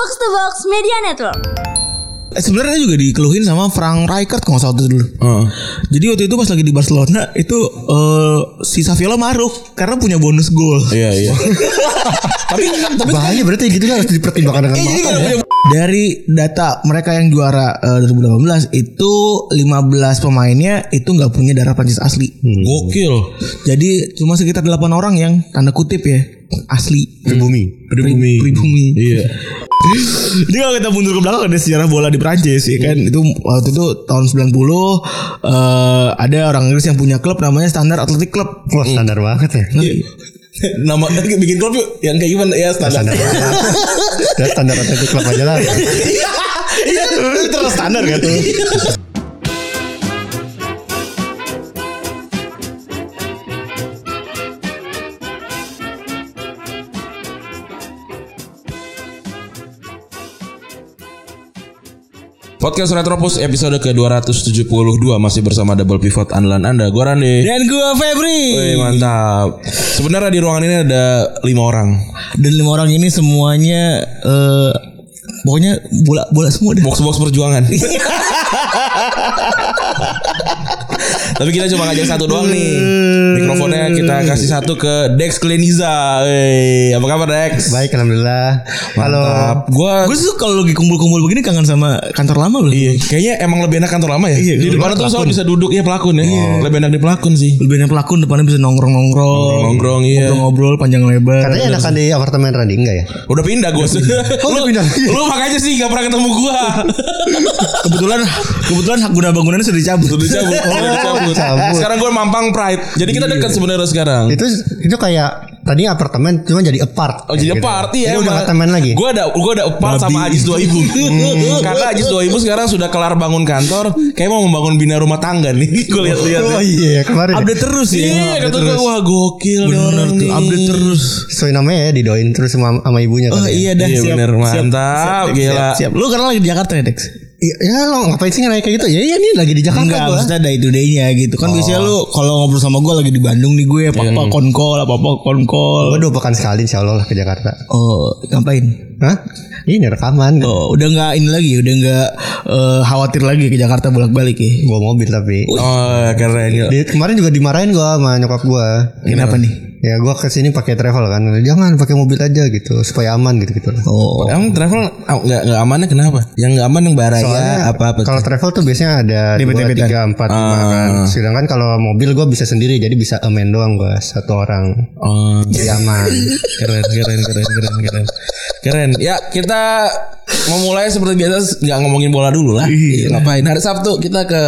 Box to Box Media Network. Eh, sebenarnya juga dikeluhin sama Frank Rijkaard kalau nggak salah dulu. Heeh. Jadi waktu itu pas lagi di Barcelona itu eh, si Saviola maruk karena punya bonus gol. Iya iya. tapi tapi Bahaya berarti gitu kan harus dipertimbangkan dengan Iya, jadi matang ya. Dari data mereka yang juara eh, 2018 itu 15 pemainnya itu nggak punya darah Prancis asli. Gokil. Jadi cuma sekitar 8 orang yang tanda kutip ya asli Pribumi. Pribumi. pribumi. Iya. Jadi kalau kita mundur ke belakang ada sejarah bola di Prancis ya kan itu waktu itu tahun 90 eh, ada orang Inggris yang punya klub namanya Standard Athletic Club. Wah standar banget ya. Nama bikin klub yuk yang kayak gimana ya standar. Standar banget. Udah standar atletik klub aja lah. Iya, itu standar kan. Podcast Retropus episode ke-272 masih bersama double pivot andalan Anda. Gua Rande. Dan gua Febri. Wih, mantap. Sebenarnya di ruangan ini ada lima orang. Dan lima orang ini semuanya eh pokoknya bola bola semua deh. Box-box perjuangan. Tapi kita cuma ngajak satu doang nih. Mikrofonnya kita kasih satu ke Dex Kleniza. Wih, apa kabar Dex? Baik alhamdulillah. Halo. Mantap. Gua Gue tuh kalau lagi kumpul-kumpul begini kangen sama kantor lama loh. Iya, kayaknya emang lebih enak kantor lama ya. Iya, di iya. depan tuh soal bisa duduk ya pelakon ya. Lebih enak di pelakon sih. Lebih enak pelakon depannya bisa nongkrong-nongkrong. Nongkrong iya. Ngobrol-ngobrol panjang lebar. Katanya enakan di apartemen Randy enggak ya? Udah pindah gue. Oh, udah pindah lagi? Lu makanya sih gak pernah ketemu gua. kebetulan kebetulan hak guna bangunannya sudah dicabut. Udah dicabut. Udah dicabut. dicabut. Sekarang gue mampang Pride. Jadi kita dekat sebenarnya sekarang. Itu itu kayak tadi apartemen cuma jadi apart. Oh jadi apart iya Ini udah apartemen lagi. Gue ada gue ada apart sama Ajis 2000 Karena Ajis 2000 sekarang sudah kelar bangun kantor Kayak mau membangun bina rumah tangga nih Gue lihat-lihat Oh iya kemarin. Update terus ya. Iya kata gue wah gokil Bener tuh, nih update terus. Sesuai namanya ya didoin terus sama, sama ibunya Oh iya dah Iya, siap. bener, mantap, gila. Siap, siap. Lu karena lagi di Jakarta ya, Dex? Iya, ya lo ngapain sih nanya kayak gitu? Ya iya nih lagi di Jakarta Enggak, gua. maksudnya day to day-nya gitu. Kan biasanya lu kalau ngobrol sama gue lagi di Bandung nih gue apa-apa konkol, apa-apa konkol. Gua dua pekan sekali insya Allah lah ke Jakarta. Oh, ngapain? Hah? Ini rekaman. Oh, udah nggak ini lagi, udah nggak eh, khawatir lagi ke Jakarta bolak-balik ya. Bawa mobil tapi. Oh keren gila. Di- kemarin juga dimarahin gua sama nyokap gua. Kenapa nih? Ya gua ke sini pakai travel kan. Jangan pakai mobil aja gitu supaya aman gitu gitu. Oh, Emang travel ah, nggak nggak amannya kenapa? Yang nggak aman yang baraya Soalnya apa apa? kalau travel tuh biasanya ada dua, tiga, empat, kan. Sedangkan kalau mobil gua bisa sendiri jadi bisa amen doang gua satu orang. Oh Jadi aman. keren keren keren keren keren keren ya kita memulai seperti biasa nggak ngomongin bola dulu lah Iya. ngapain hari Sabtu kita ke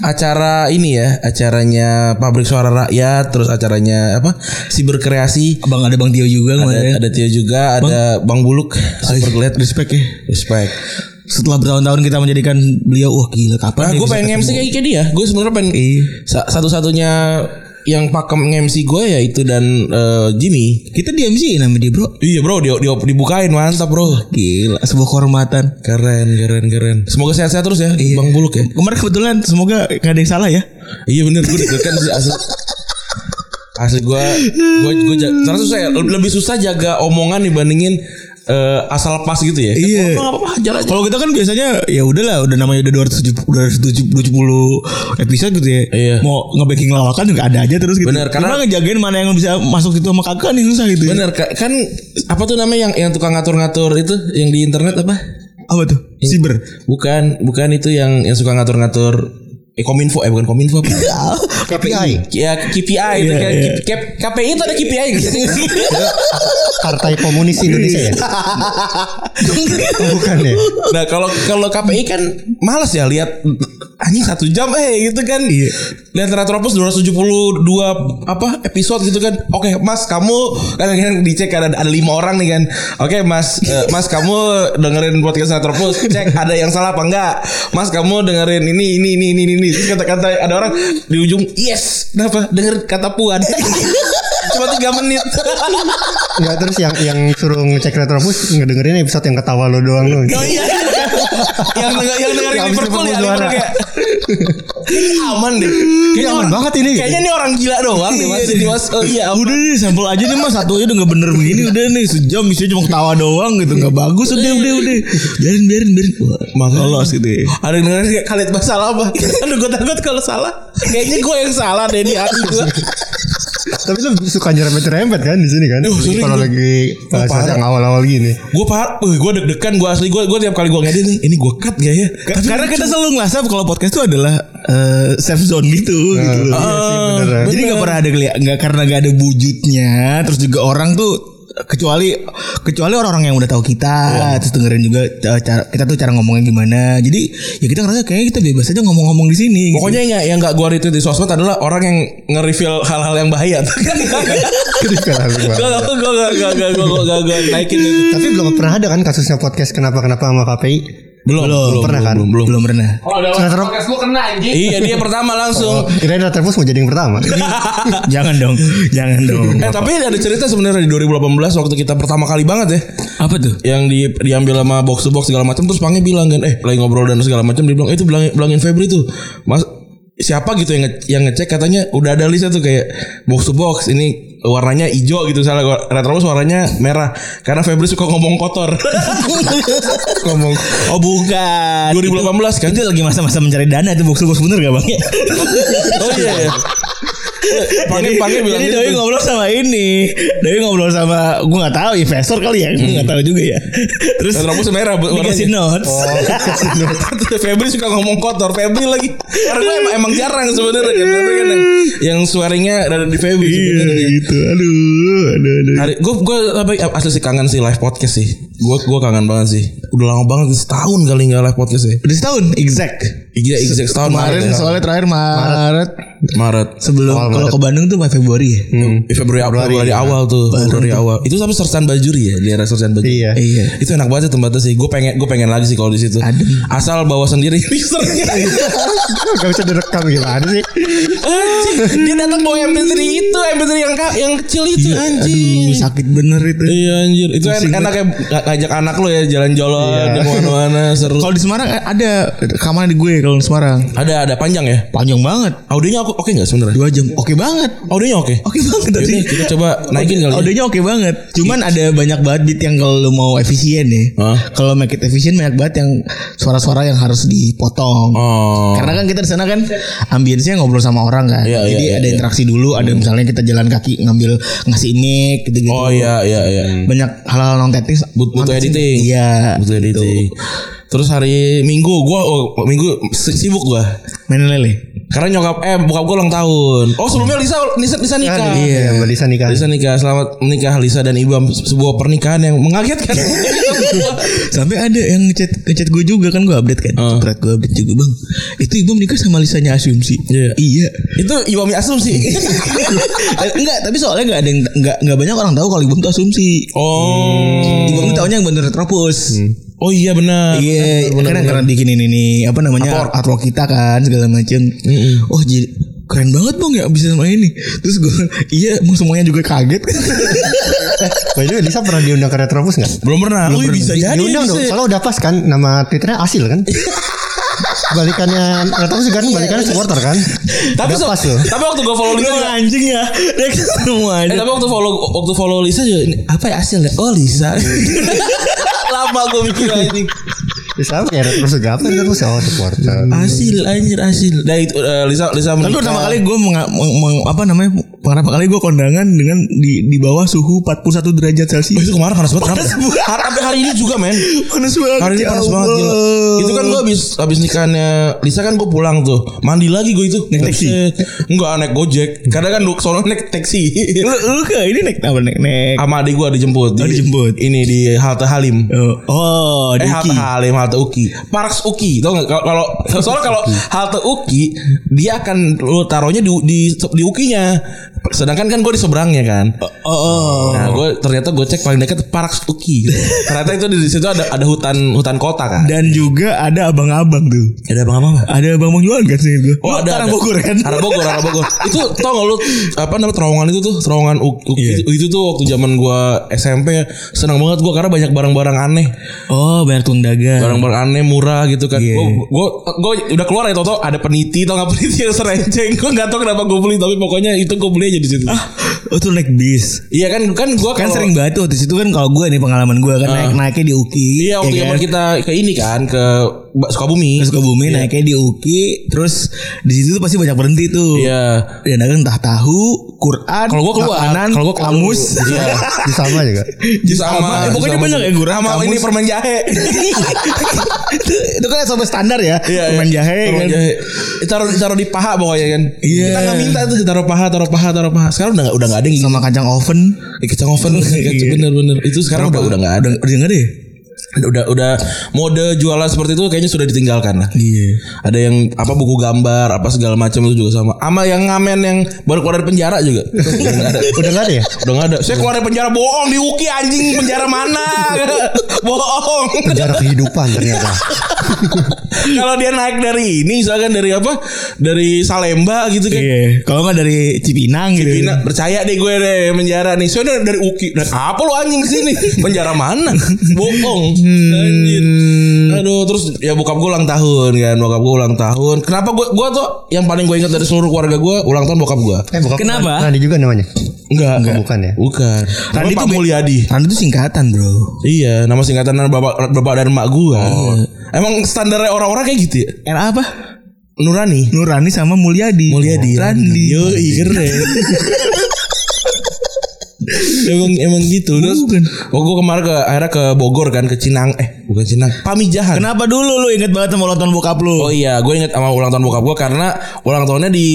acara ini ya acaranya pabrik suara rakyat terus acaranya apa si berkreasi Bang ada Bang Tio juga ada, kemarin. ada Tio juga ada Bang Buluk super glad Respect ya. respect Setelah bertahun-tahun kita menjadikan beliau, wah gila kapan nah gue pengen? MC kayak kayak dia gue sebenarnya pengen Iya. sa- satu-satunya yang pakem MC gue ya itu dan eh, Jimmy Kita di MC nama dia bro. Iya bro, di, di, dibukain mantap bro. Gila, sebuah kehormatan. Keren, keren, keren. Semoga sehat-sehat terus ya, Bang Buluk ya. Kemarin kebetulan semoga gak ada yang salah ya. Iya bener, gue sih asli. Asli gue, gue, gue, ja- karena susah ya, lebih susah jaga omongan dibandingin eh, asal pas gitu ya. Iya. Oh, apa-apa, hajar aja. Kalau kita kan biasanya ya udahlah, udah namanya udah 270 udah 270 episode gitu ya. Iya. Mau nge-backing lawakan juga ada aja terus gitu. Bener, karena- Cuma ngejagain mana yang bisa masuk itu sama kagak nih susah gitu. ya. Bener, ka- kan apa tuh namanya yang yang tukang ngatur-ngatur itu yang di internet apa? Apa tuh? Siber. Bukan, bukan itu yang yang suka ngatur-ngatur eh kominfo eh bukan kominfo apa? KPI. ya KPI itu kan K- KPI itu ada KPI gitu. Partai Komunis Indonesia ya? Bukan ya? Nah kalau kalau KPI kan males ya lihat anjing satu jam eh gitu kan. Lihat Retropus 272 apa episode gitu kan. Oke Mas kamu kan kan dicek ada ada lima orang nih kan. Oke Mas eh, Mas kamu dengerin podcast Retropus cek ada yang salah apa enggak. Mas kamu dengerin ini ini ini ini ini Terus kata-kata ada orang di ujung yes kenapa dengerin kata puan. Cuma tiga menit. Enggak terus yang yang suruh ngecek Retropus ngedengerin episode yang ketawa lo doang lo. Oh iya. yang denger, yang dengerin Liverpool ya Liverpool juara. Kayaknya aman deh. Kayaknya aman orang- banget ini. Kayaknya ini orang gila doang nih mas. Ini mas. Oh iya. Udah nih sampel aja nih mas satu aja udah nggak bener begini udah nih sejam bisa cuma ketawa doang gitu nggak bagus udah udah udah biarin biarin biarin Wah, lolos gitu ya. Ada yang dengerin kayak Khalid Bas salah apa? Aduh gue takut kalau salah. Kayaknya gue yang salah deh di hati gue. Tapi lu suka nyerempet-nyerempet kan di sini kan? Oh, sering Kalau gua. lagi parah. yang awal-awal gini. Gue par, gue deg-degan gue asli gue gue tiap kali gue ngedit nih, ini gue cut gak ya? Ka- Karena kita selalu ngerasa kalau podcast itu adalah eh, safe zone gitu gitu loh. Iya sih, Jadi nggak pernah ada nggak karena nggak ada wujudnya, terus juga orang tuh kecuali kecuali orang-orang yang udah tahu kita terus dengerin juga eh, cara kita tuh cara ngomongnya gimana jadi ya kita ngerasa kayaknya kita bebas aja ngomong-ngomong di sini gitu. Pokoknya yang yang gak gue retweet di sosmed adalah orang yang nge-reveal hal-hal yang bahaya. Gua. gak gak gak gue gak gak naikin. Tapi belum pernah ada kan kasusnya podcast kenapa-kenapa sama KPI? Belum, belum, pernah kan? Belum, belum. belum pernah Sinetron Iya dia pertama langsung. kirain Terpus mau jadi yang pertama. jangan dong jangan dong Eh tapi ada cerita sebenarnya di 2018 waktu kita pertama kali banget ya. apa tuh yang di, diambil sama box to box segala macam terus Pange bilang kan eh lagi ngobrol dan segala macam dia bilang eh, itu bilangin, bilangin Febri tuh mas siapa gitu yang nge, yang ngecek? Katanya udah ada listnya tuh kayak box to box ini warnanya hijau gitu salah retrobus warnanya merah. Karena Febri suka ngomong kotor. Ngomong. Oh bukan. 2018 kan? itu lagi masa-masa mencari dana itu box box bener gak bang? Oh iya iya Pange Pange bilang jadi gitu. Doi ngobrol sama ini. Doi ngobrol sama Gue gak tahu investor kali ya. Gue gak tahu juga ya. Terus Retrobus merah bu- Dikasih notes. Febri suka ngomong kotor Febri lagi. Karena gue emang, emang jarang sebenarnya kan kan yang, yang swearingnya ada di Febri sebenarnya. gitu. Aduh Aduh aduh. Hari gue gue tapi asli sih kangen sih live podcast sih. Gue gue kangen banget sih. Udah lama banget setahun kali nggak live podcast ya. Udah setahun? Exact Iya exact setahun Kemarin Maret ya. soalnya terakhir Maret. Maret. Sebelum Awal Kalau Maret. ke Bandung tuh 4 Februari ya? Eh, Februari, Februari, awal tuh. Februari awal. Itu sampai Sersan Bajuri ya di daerah Sersan Bajuri. Iya. Iya. Itu enak banget sih tempatnya sih. Gue pengen gue pengen lagi sih kalau di situ. Adem. asal bawa sendiri mixernya Gak bisa direkam gimana sih? Anjing, dia datang bawa MP3 itu MP3 yang yang kecil itu anjing. Iya, Aduh sakit bener itu. Iya anjir. Itu en- enak ya Ngajak anak lo ya Jalan-jalan Di mana-mana Seru. Kalau di Semarang eh, ada rekaman di gue kalau Semarang Ada ada panjang ya? Panjang banget. Audionya oke oke nggak sebenarnya? Dua jam. Oke banget. Audionya oke? Oke banget tadi kita coba naikin kali ya. Audionya oke banget. Cuman ada banyak banget beat yang kalau lu mau efisien nih. Hah? Kalau make it efisien banyak banget yang Suara-suara yang harus dipotong. Oh. Karena kan kita di sana kan ambience ngobrol sama orang kan. Iya, Jadi iya, ada iya. interaksi dulu, ada misalnya kita jalan kaki ngambil ngasih mic gitu-gitu. Oh iya iya iya. Banyak hal-hal non teknis But- Butuh editing. Iya. Butuh editing Terus hari Minggu Gua oh, Minggu si- sibuk gua Main lele. Karena nyokap Eh bokap gua ulang tahun Oh sebelumnya Lisa Lisa, Lisa nikah Iya, Mbak Lisa nikah. Lisa nikah Selamat menikah Lisa dan Ibam Sebuah pernikahan yang mengagetkan Sampai ada yang ngechat ngechat gue juga kan gue update kan. Oh. Berat gue update juga bang. Itu ibu nikah sama Lisanya Asumsi. Iya. Iya. Itu Ibam asumsi Eh, enggak, tapi soalnya enggak ada yang enggak enggak banyak orang tahu kalau Ibam itu asumsi. Oh Ibam tuh taunya yang bener retropus. Oh iya benar Iya, karena karena bikinin ini apa namanya artwork, kita kan segala macam. Oh jadi keren banget bang ya bisa sama ini. Terus gue iya emang semuanya juga kaget. By the way, Lisa pernah diundang ke Retropus gak? Belum pernah Oh bisa jadi Diundang dong. Soalnya udah pas kan nama Twitternya Asil kan? balikannya Retropus kan balikannya supporter kan? Tapi udah so- pas loh. Tapi waktu gue follow Lisa juga anjing ya. Dia semua Eh, tapi waktu follow waktu follow Lisa juga ini, apa ya hasilnya? Oh Lisa. Lama gue mikir anjing. Ya sama kayak Retropus juga apa? Retropus oh supporter. Hasil anjir hasil. Nah itu eh, Lisa Lisa Tapi menikah. pertama kali gue meng, meng- meng- apa namanya pertama kali gue kondangan dengan di di bawah suhu 41 derajat Oh, celcius. itu kemarin panas banget. Kenapa? Har- Sampai hari ini juga men. Panas banget. Hari ini ya panas banget gila. Itu kan gue habis habis nikahannya Lisa kan gue pulang tuh. Mandi lagi gue itu. Naik taksi? Enggak naik Gojek. Kadang kan sono naik taksi. Lu, lu ke ini naik apa naik naik. Sama adik gue dijemput. Oh, dijemput. Ini di halte Halim. Oh, oh Eh Diki. halte Halim, halte Uki. Parks Uki, tau gak? Kalau soalnya kalau halte Uki dia akan lu taruhnya di di, di Ukinya. Sedangkan kan gue di seberangnya kan. Oh, oh. Nah, gue ternyata gue cek paling dekat Parks Uki. ternyata itu di situ ada ada hutan hutan kota kan. Dan juga ada abang-abang tuh. Ada bang apa? Ada abang-abang jualan kan sih gue. Oh ada ada. Bogor kan. Arah Bogor, arah Bogor. itu tau gak lu apa namanya terowongan itu tuh terowongan Uki Iya. itu, itu tuh waktu zaman gua SMP senang banget gua karena banyak barang-barang aneh. Oh, banyak tuang dagang. Barang-barang aneh murah gitu kan. Iya. Gue gue gue udah keluar ya Toto ada peniti tau gak peniti yang serenceng. Gue nggak tahu kenapa gue beli tapi pokoknya itu gue beli aja di situ. Oh tuh naik bis. Iya kan kan gue Kan sering banget tuh di situ kan kalau gue nih pengalaman gue kan naik naiknya di UKI. Iya waktu ya kan? kita ke ini kan ke Sukabumi. Ke Sukabumi naiknya di UKI terus di situ tuh pasti banyak berhenti tuh. Iya. Ya dagang entah tahu, Quran, Kalau gue keluar, kalau gue kamus. Iya. Di sama juga. Jus sama, Eh, pokoknya jus banyak ya, Gurah, Sama ini permen jahe. itu, itu kan sampai standar ya. Iya, Permen iya. jahe Permen kan. jahe. Taruh taruh di paha pokoknya kan. Iya. Kita nggak minta tuh taruh paha, taruh paha, taruh paha. Sekarang udah nggak udah nggak ada yang Sama kacang oven. Eh, kacang oven Iya. bener-bener itu sekarang udah udah nggak ada Udah udah nggak ada ya? Udah udah mode jualan seperti itu kayaknya sudah ditinggalkan lah Iya. ada yang apa buku gambar apa segala macam itu juga sama ama yang ngamen yang baru keluar dari penjara juga udah nggak ada Udah nggak ada ya? udah nggak ada saya keluar dari penjara bohong di Uki anjing penjara mana bohong Penjara kehidupan ternyata. kalau dia naik dari ini misalkan dari apa dari Salemba gitu kan Iya. Kalau nggak dari Cipinang gitu. Bina, percaya deh gue deh penjara nih. Saya dari, dari Uki. Dan apa lu anjing sini? Penjara mana? Bohong. Anjir. Aduh, terus ya bokap gue ulang tahun kan. Bokap gue ulang tahun. Kenapa gue gue tuh yang paling gue ingat dari seluruh keluarga gue ulang tahun bokap gue. Eh bukan. Kenapa? Randi juga namanya. Enggak, Oh, bukan ya? Bukan. Tuh be- Mulyadi. Randy itu singkatan bro. Iya, nama singkatan bapak bapak dan emak gue. Emang standarnya orang-orang kayak gitu ya? Era apa? Nurani. Nurani sama Mulyadi. Mulyadi. Randi. Yo, keren. emang emang gitu terus Bukan. oh gue kemarin ke akhirnya ke Bogor kan ke Cinang eh bukan Cinang Pamijahan Kenapa dulu lu inget banget sama ulang tahun bokap lu? oh iya gue inget sama ulang tahun bokap gue karena ulang tahunnya di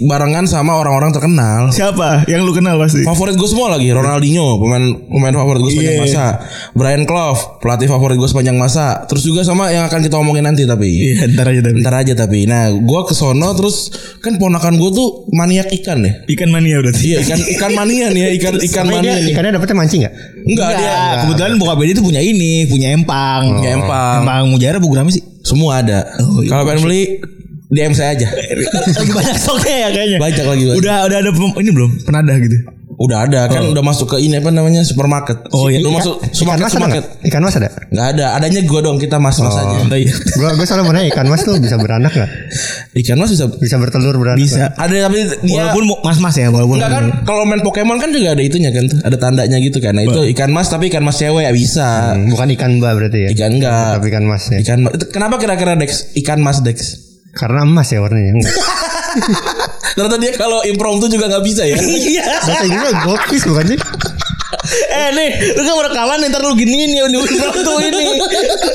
barengan sama orang-orang terkenal Siapa? Yang lu kenal pasti. favorit gue semua lagi Ronaldinho pemain pemain favorit gue sepanjang Iya. masa Brian Clough pelatih favorit gue sepanjang masa terus juga sama yang akan kita omongin nanti tapi Iya, ntar aja tapi. Ntar aja tapi Nah gue ke sono Terus Kan ponakan gue tuh Maniak ikan ya Ikan mania berarti. Iya ikan ikan mania nih ya ikan ikan Tapi mania dia ikannya dapetnya mancing nggak? Enggak dia Enggak, kebetulan bokap dia itu punya ini, punya empang. Punya empang. Empang Mujara berapa sih? semua ada. Oh, iya. Kalau pengen beli DM saya aja. lagi banyak stoknya ya kayaknya. Banyak lagi, banyak. Udah udah ada ini belum? Penadah gitu. Udah ada kan udah masuk ke ini apa namanya supermarket. Oh, iya. Lu masuk Ikan supermarket mas ada supermarket. nggak? Ikan mas ada? Enggak ada. Adanya gue dong kita mas mas aja. Oh, iya. Gua gue selalu mau nanya ikan mas tuh bisa beranak nggak? Ikan mas bisa Bisa bertelur beranak? Bisa. nggak? ada tapi dia Walaupun mu- mas-mas ya, walaupun Enggak kan kalau main Pokemon kan juga ada itunya kan tuh. Ada tandanya gitu kan. Nah, itu ikan mas tapi ikan mas cewek ya bisa. Hmm, Bukan ikan mbak berarti ya? Ikan enggak. Tapi ikan mas ya? Ikan mas. Kenapa kira-kira Dex ikan mas Dex? Karena emas ya warnanya. Ternyata dia kalau impromptu juga nggak bisa ya. Iya. Bahasa Inggrisnya goldfish bukan sih? Eh nih, lu kan rekaman nih, ntar lu giniin ya di tuh ini.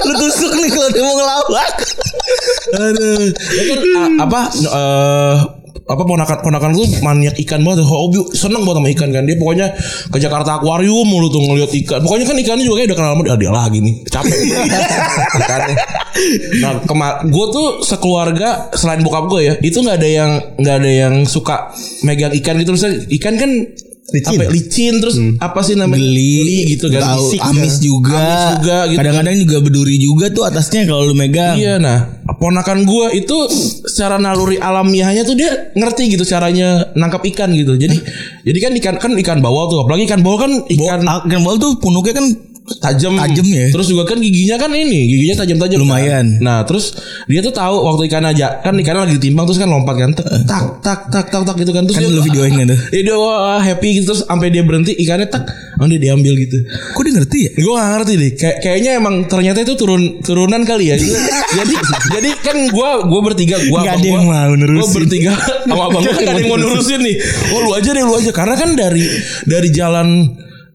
Lu tusuk nih kalau dia mau ngelawak. Aduh. Ya kan apa eh apa ponakan ponakan tuh maniak ikan banget. Hobi seneng banget sama ikan kan. Dia pokoknya ke Jakarta akuarium mulu tuh ngeliat ikan. Pokoknya kan ikannya juga kayak udah kenal sama dia, ah, dia lagi nih. Capek. Ikannya. Nah kemar gue tuh sekeluarga selain bokap gue ya itu nggak ada yang nggak ada yang suka megang ikan gitu. Misalnya ikan kan Licin. apa licin terus apa sih namanya Geli gitu kan Tahu Bisik amis kan. juga. amis juga gitu Kadang-kadang juga berduri juga tuh atasnya kalau lu megang. Iya nah Ponakan gue itu Secara naluri alamiahnya tuh Dia ngerti gitu Caranya nangkap ikan gitu Jadi Jadi kan ikan Kan ikan bawal tuh Apalagi ikan bawal kan Ikan Ikan ikan bawal tuh punuknya kan tajam Tajam ya. Terus juga kan giginya kan ini Giginya tajam-tajam kan. Lumayan. Nah terus Dia tuh tahu Waktu ikan aja Kan ikannya lagi ditimbang Terus kan lompat kan Tak tak tak tak tak, tak gitu kan Terus kan dia- lu videoin kan tuh. Dia wah, happy gitu Terus sampai dia berhenti Ikannya tak Oh dia diambil gitu Kok dia ngerti ya? Gue gak ngerti deh Kayak Kayaknya emang Ternyata itu turun Turunan kali ya Jadi Jadi kan gue Gue bertiga Gue Nggak ada yang mau nerusin. Gue bertiga Sama abang gue Gak ada yang mau nerusin nih Oh lu aja deh lu aja Karena kan dari Dari jalan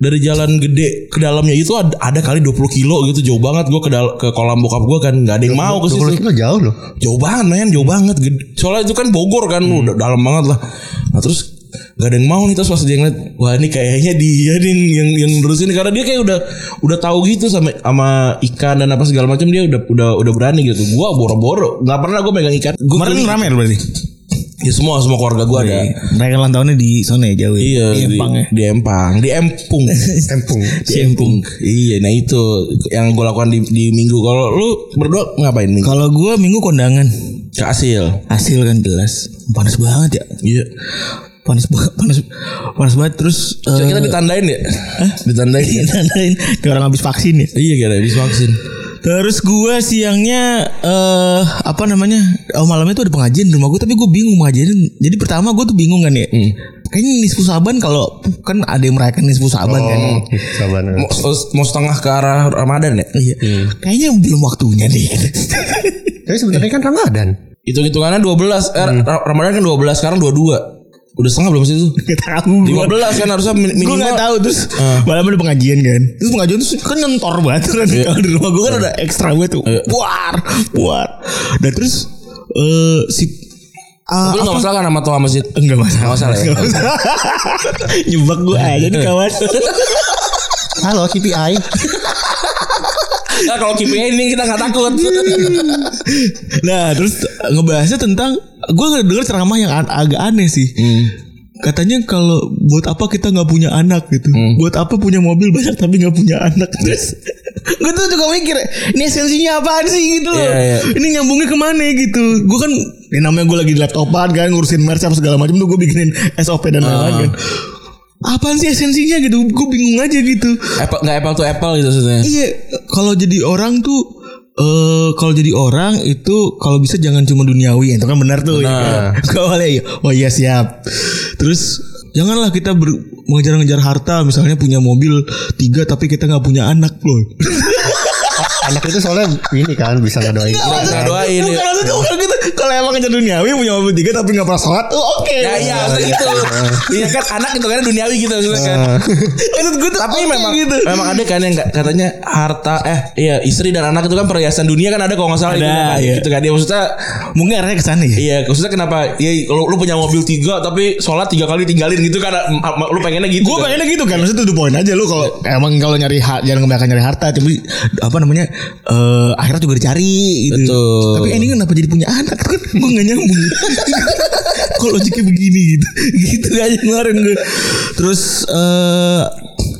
dari jalan gede ke dalamnya itu ada, ada kali 20 kilo gitu jauh banget gue ke dal- ke kolam bokap gue kan nggak ada yang mau ke 20 situ kilo jauh loh. jauh banget men jauh banget. Gede- soalnya itu kan Bogor kan udah dalam banget lah. Nah terus gak ada yang mau nih terus pas dia ngeliat wah ini kayaknya dia nih yang yang, nerusin karena dia kayak udah udah tahu gitu sama sama ikan dan apa segala macam dia udah udah udah berani gitu. Gua boro-boro nggak pernah gue megang ikan. Gua Kemarin lu berarti. Ya semua semua keluarga gua ada Mereka ulang tahunnya di sana ya jauh. ya? iya Di Empang ya. di Empang di Empung Tempung. di Empung iya nah itu yang gue lakukan di, di minggu kalau lu berdua ngapain minggu Kalau gua minggu kondangan. ke hasil Hasil kan jelas. Panas banget ya. iya Panas banget, panas, panas banget terus Coba eh, kita ditandain ya? Ditandain ya? ditandain kayak orang habis vaksin ya. Iya kira habis vaksin. Terus gue siangnya eh apa namanya? Oh malamnya tuh ada pengajian di rumah gue tapi gue bingung pengajian. Jadi pertama gue tuh bingung kan ya. Kayaknya nisfu saban kalau kan ada yang merayakan nisfu saban kan. Oh, sabar. Mau, mau setengah ke arah Ramadan ya? Iya. Kayaknya belum waktunya nih. Tapi sebenarnya kan Ramadan. Hitung-hitungannya 12 eh, Ra- Ramadan kan 12 sekarang 22. Udah setengah belum sih itu? Gak tahu. 15 kan harusnya min- Gue minimal. gak tahu terus malam ada pengajian kan. Terus pengajian tuh kan nyentor banget kan. Kalau di rumah gue kan udah ekstra gue tuh. Buar, buar. Dan terus eh si Tapi lu gak masalah kan sama tua masjid? Enggak masalah. Nggak masalah ya? Nggak masalah. Nyebak gue aja nih kawan. Halo KPI. Nah kalau KPI ini kita gak takut. nah terus ngebahasnya tentang gue denger ceramah yang an- agak aneh sih. Katanya kalau buat apa kita nggak punya anak gitu, buat apa punya mobil banyak tapi nggak punya anak terus. gue tuh juga mikir, ini esensinya apaan sih gitu loh. Iya, iya. Ini nyambungnya ke mana gitu. Gue kan, ya namanya gue lagi di laptopan kan ngurusin merch apa segala macam tuh gue bikinin SOP dan lain-lain kan. Apaan sih esensinya gitu? Gue bingung aja gitu. Apple nggak apple to apple gitu maksudnya. Iya, kalau jadi orang tuh eh kalau jadi orang itu kalau bisa jangan cuma duniawi itu kan benar tuh ya kan? Boleh ya. Oh iya siap. Terus janganlah kita ber, mengejar-ngejar harta misalnya punya mobil tiga tapi kita nggak punya anak loh. Anak itu soalnya ini kan bisa ngedoain. Nggak doain. Bukan maksudnya bukan. Kalau emang ngejar duniawi punya mobil tiga tapi nggak pernah sholat, oh, oke. Ya iya maksudnya gitu. Iya kan anak itu kan duniawi gitu maksudnya kan. Maksud gue tuh Tapi oke memang gitu. memang ada kan yang katanya harta eh iya istri dan anak itu kan perhiasan dunia kan ada kalau nggak salah itu Ada, kan. iya. gitu kan dia maksudnya Mungkin arahnya ke sana ya. Iya, maksudnya kenapa? Ya, lu, lu punya mobil tiga tapi sholat tiga kali tinggalin gitu kan? ma- Lu pengennya gitu? Gue kan? pengennya gitu kan Maksudnya tuh poin aja lu kalau emang kalau nyari hak jangan kebanyakan nyari harta tapi apa namanya eh akhirnya juga dicari gitu. Betul. Tapi ini kenapa jadi punya anak kan gue gak nyambung. Kok logiknya begini gitu. Gitu aja kemarin gue. Terus eh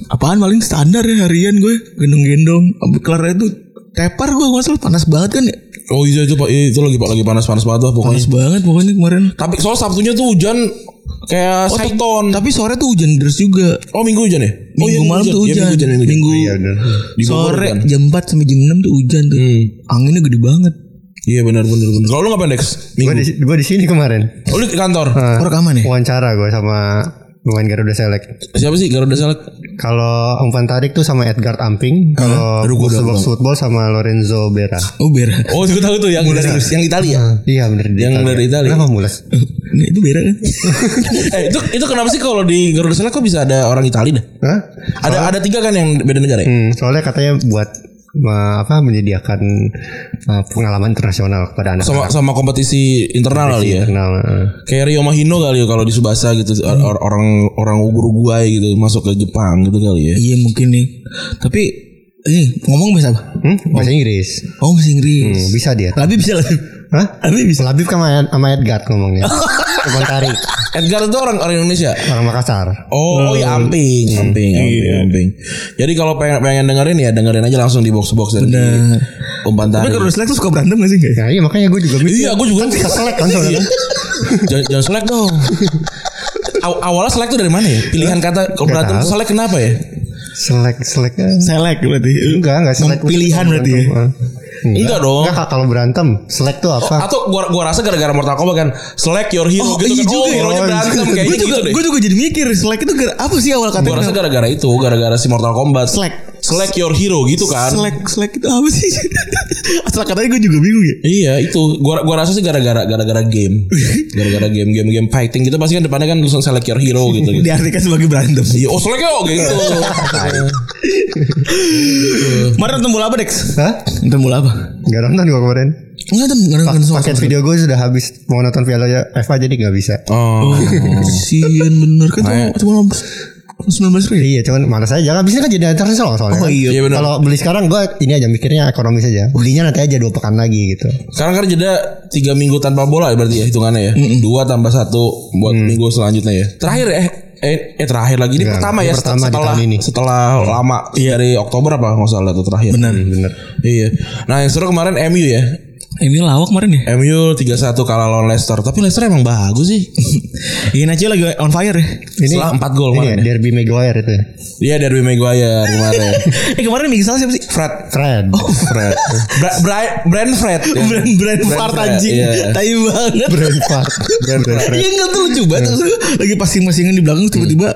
apaan paling standar ya harian gue gendong-gendong. Kelar itu tepar gue masalah panas banget kan ya. Oh iya itu pak, itu lagi pak lagi panas panas banget lah pokoknya. Panas banget pokoknya kemarin. Tapi soal Sabtunya tuh hujan kayak Oh. Tapi sore tuh hujan deras juga. Oh minggu hujan ya? Oh, Minggu iya, malam tuh Iya, hujan. minggu hujan, minggu. hujan. Minggu Iya. Di sore hujan. jam 4 sampai jam 6 tuh hujan tuh. Hmm. Anginnya gede banget. Iya benar benar benar. Kalau lu ngapain Dex? Gue di gue di sini kemarin. Oh lu di kantor. Oh, rekaman ya? Wawancara gue sama pemain Garuda Select. Siapa sih Garuda Select? Kalau umpan tarik tuh sama Edgar Amping. Kalau gua box box football sama Lorenzo Bera. Oh, Bera. Oh gue tahu tuh yang dari yang Italia. Iya bener di Yang dari Italia. Kenapa mulas? Enggak, itu Bera kan? eh itu itu kenapa sih kalau di Garuda Select kok bisa ada orang Italia dah? Hah? Ada ada tiga kan yang beda negara ya? Hmm, soalnya katanya buat ma- apa menyediakan uh, pengalaman internasional kepada anak Sama sama kompetisi internal kali ya. internal. uh. Kayak Rio Mahino kali ya kalau di Subasa gitu or- orang orang Uruguay gitu masuk ke Jepang gitu kali ya. iya, mungkin nih. Tapi eh ngomong bahasa apa? Hmm, bahasa Inggris. Oh, bahasa Inggris. Hmm, bisa dia. Tapi bisa. Hah? Tapi bisa. Labib sama, sama Edgar ngomongnya. Umpan tarik Edgar itu orang orang Indonesia. orang Makassar. Oh, oh ya Amping, Amping, Amping, Amping. Jadi kalau pengen pengen dengerin ya dengerin aja langsung di box box dan di umpan Tapi tarik. kalau selek tuh suka berantem gak sih? Nggak ya? Ya iya makanya gue juga mikir. Iya, gue juga Kan selek kan soalnya kan. jangan, jangan selek dong. Aw- awalnya selek tuh dari mana ya? Pilihan kata kalau berantem selek kenapa ya? Selek selek kan. Selek berarti. Enggak, enggak selek. Pilihan berarti ya. Enggak dong. Enggak kalau berantem, selek tuh apa? Atau gua gua rasa gara-gara Mortal Kombat kan select your hero Oh, gitu iya kan. juga oh, ya. hero-nya Oh, berantem juga, gitu deh. gue juga jadi mikir selek itu gara- apa sih awal Gua rasa gara-gara itu, gara-gara si Mortal Kombat. Selek. Select your hero gitu kan. Selek, selek itu apa sih? Asal katanya gue juga bingung ya. Iya itu gua gua rasa sih gara-gara gara-gara game. Gara-gara game game game fighting gitu pasti kan depannya kan tulisan select your hero gitu gitu. Diartikan sebagai berantem. Iya, oh select yo gitu. Kemarin nonton bola apa Dex? Hah? Nonton bola apa? Enggak nonton gue kemarin. Enggak nonton, enggak nonton Paket video gue sudah habis mau nonton Piala FA jadi nggak bisa. Oh. Kasian bener kan cuma cuma 19 ribu. Iya, cuman malas aja. Jangan bisa kan jadi internasional soalnya. Oh kan. iya. Iya benar. Kalau beli sekarang gue ini aja mikirnya ekonomis aja. Belinya nanti aja dua pekan lagi gitu. Sekarang kan jeda tiga minggu tanpa bola ya berarti ya hitungannya ya. Dua tambah satu buat minggu selanjutnya ya. Terakhir eh eh, eh terakhir lagi ini Enggak, pertama ya pertama setelah ini. setelah lama dari Oktober apa nggak salah tuh terakhir. Benar. Bener. Iya. Nah yang seru kemarin MU ya. Ini lawak kemarin ya. MU 3-1 kalah lawan Leicester. Tapi Leicester emang bagus sih. Iya Nacho lagi on fire ya. Ini Setelah 4 gol ini ya, kemarin. ya. Derby Maguire itu. ya? Iya Derby Maguire kemarin. eh kemarin yang salah siapa sih? Fred. Fred. Fred. Bra Bra- Brand Fred. ya. Brand brand fart Fred, anjing. Iya. Tai banget. Brentford. Brentford. Iya enggak tuh lucu banget Lagi pasing-pasingan di belakang tiba-tiba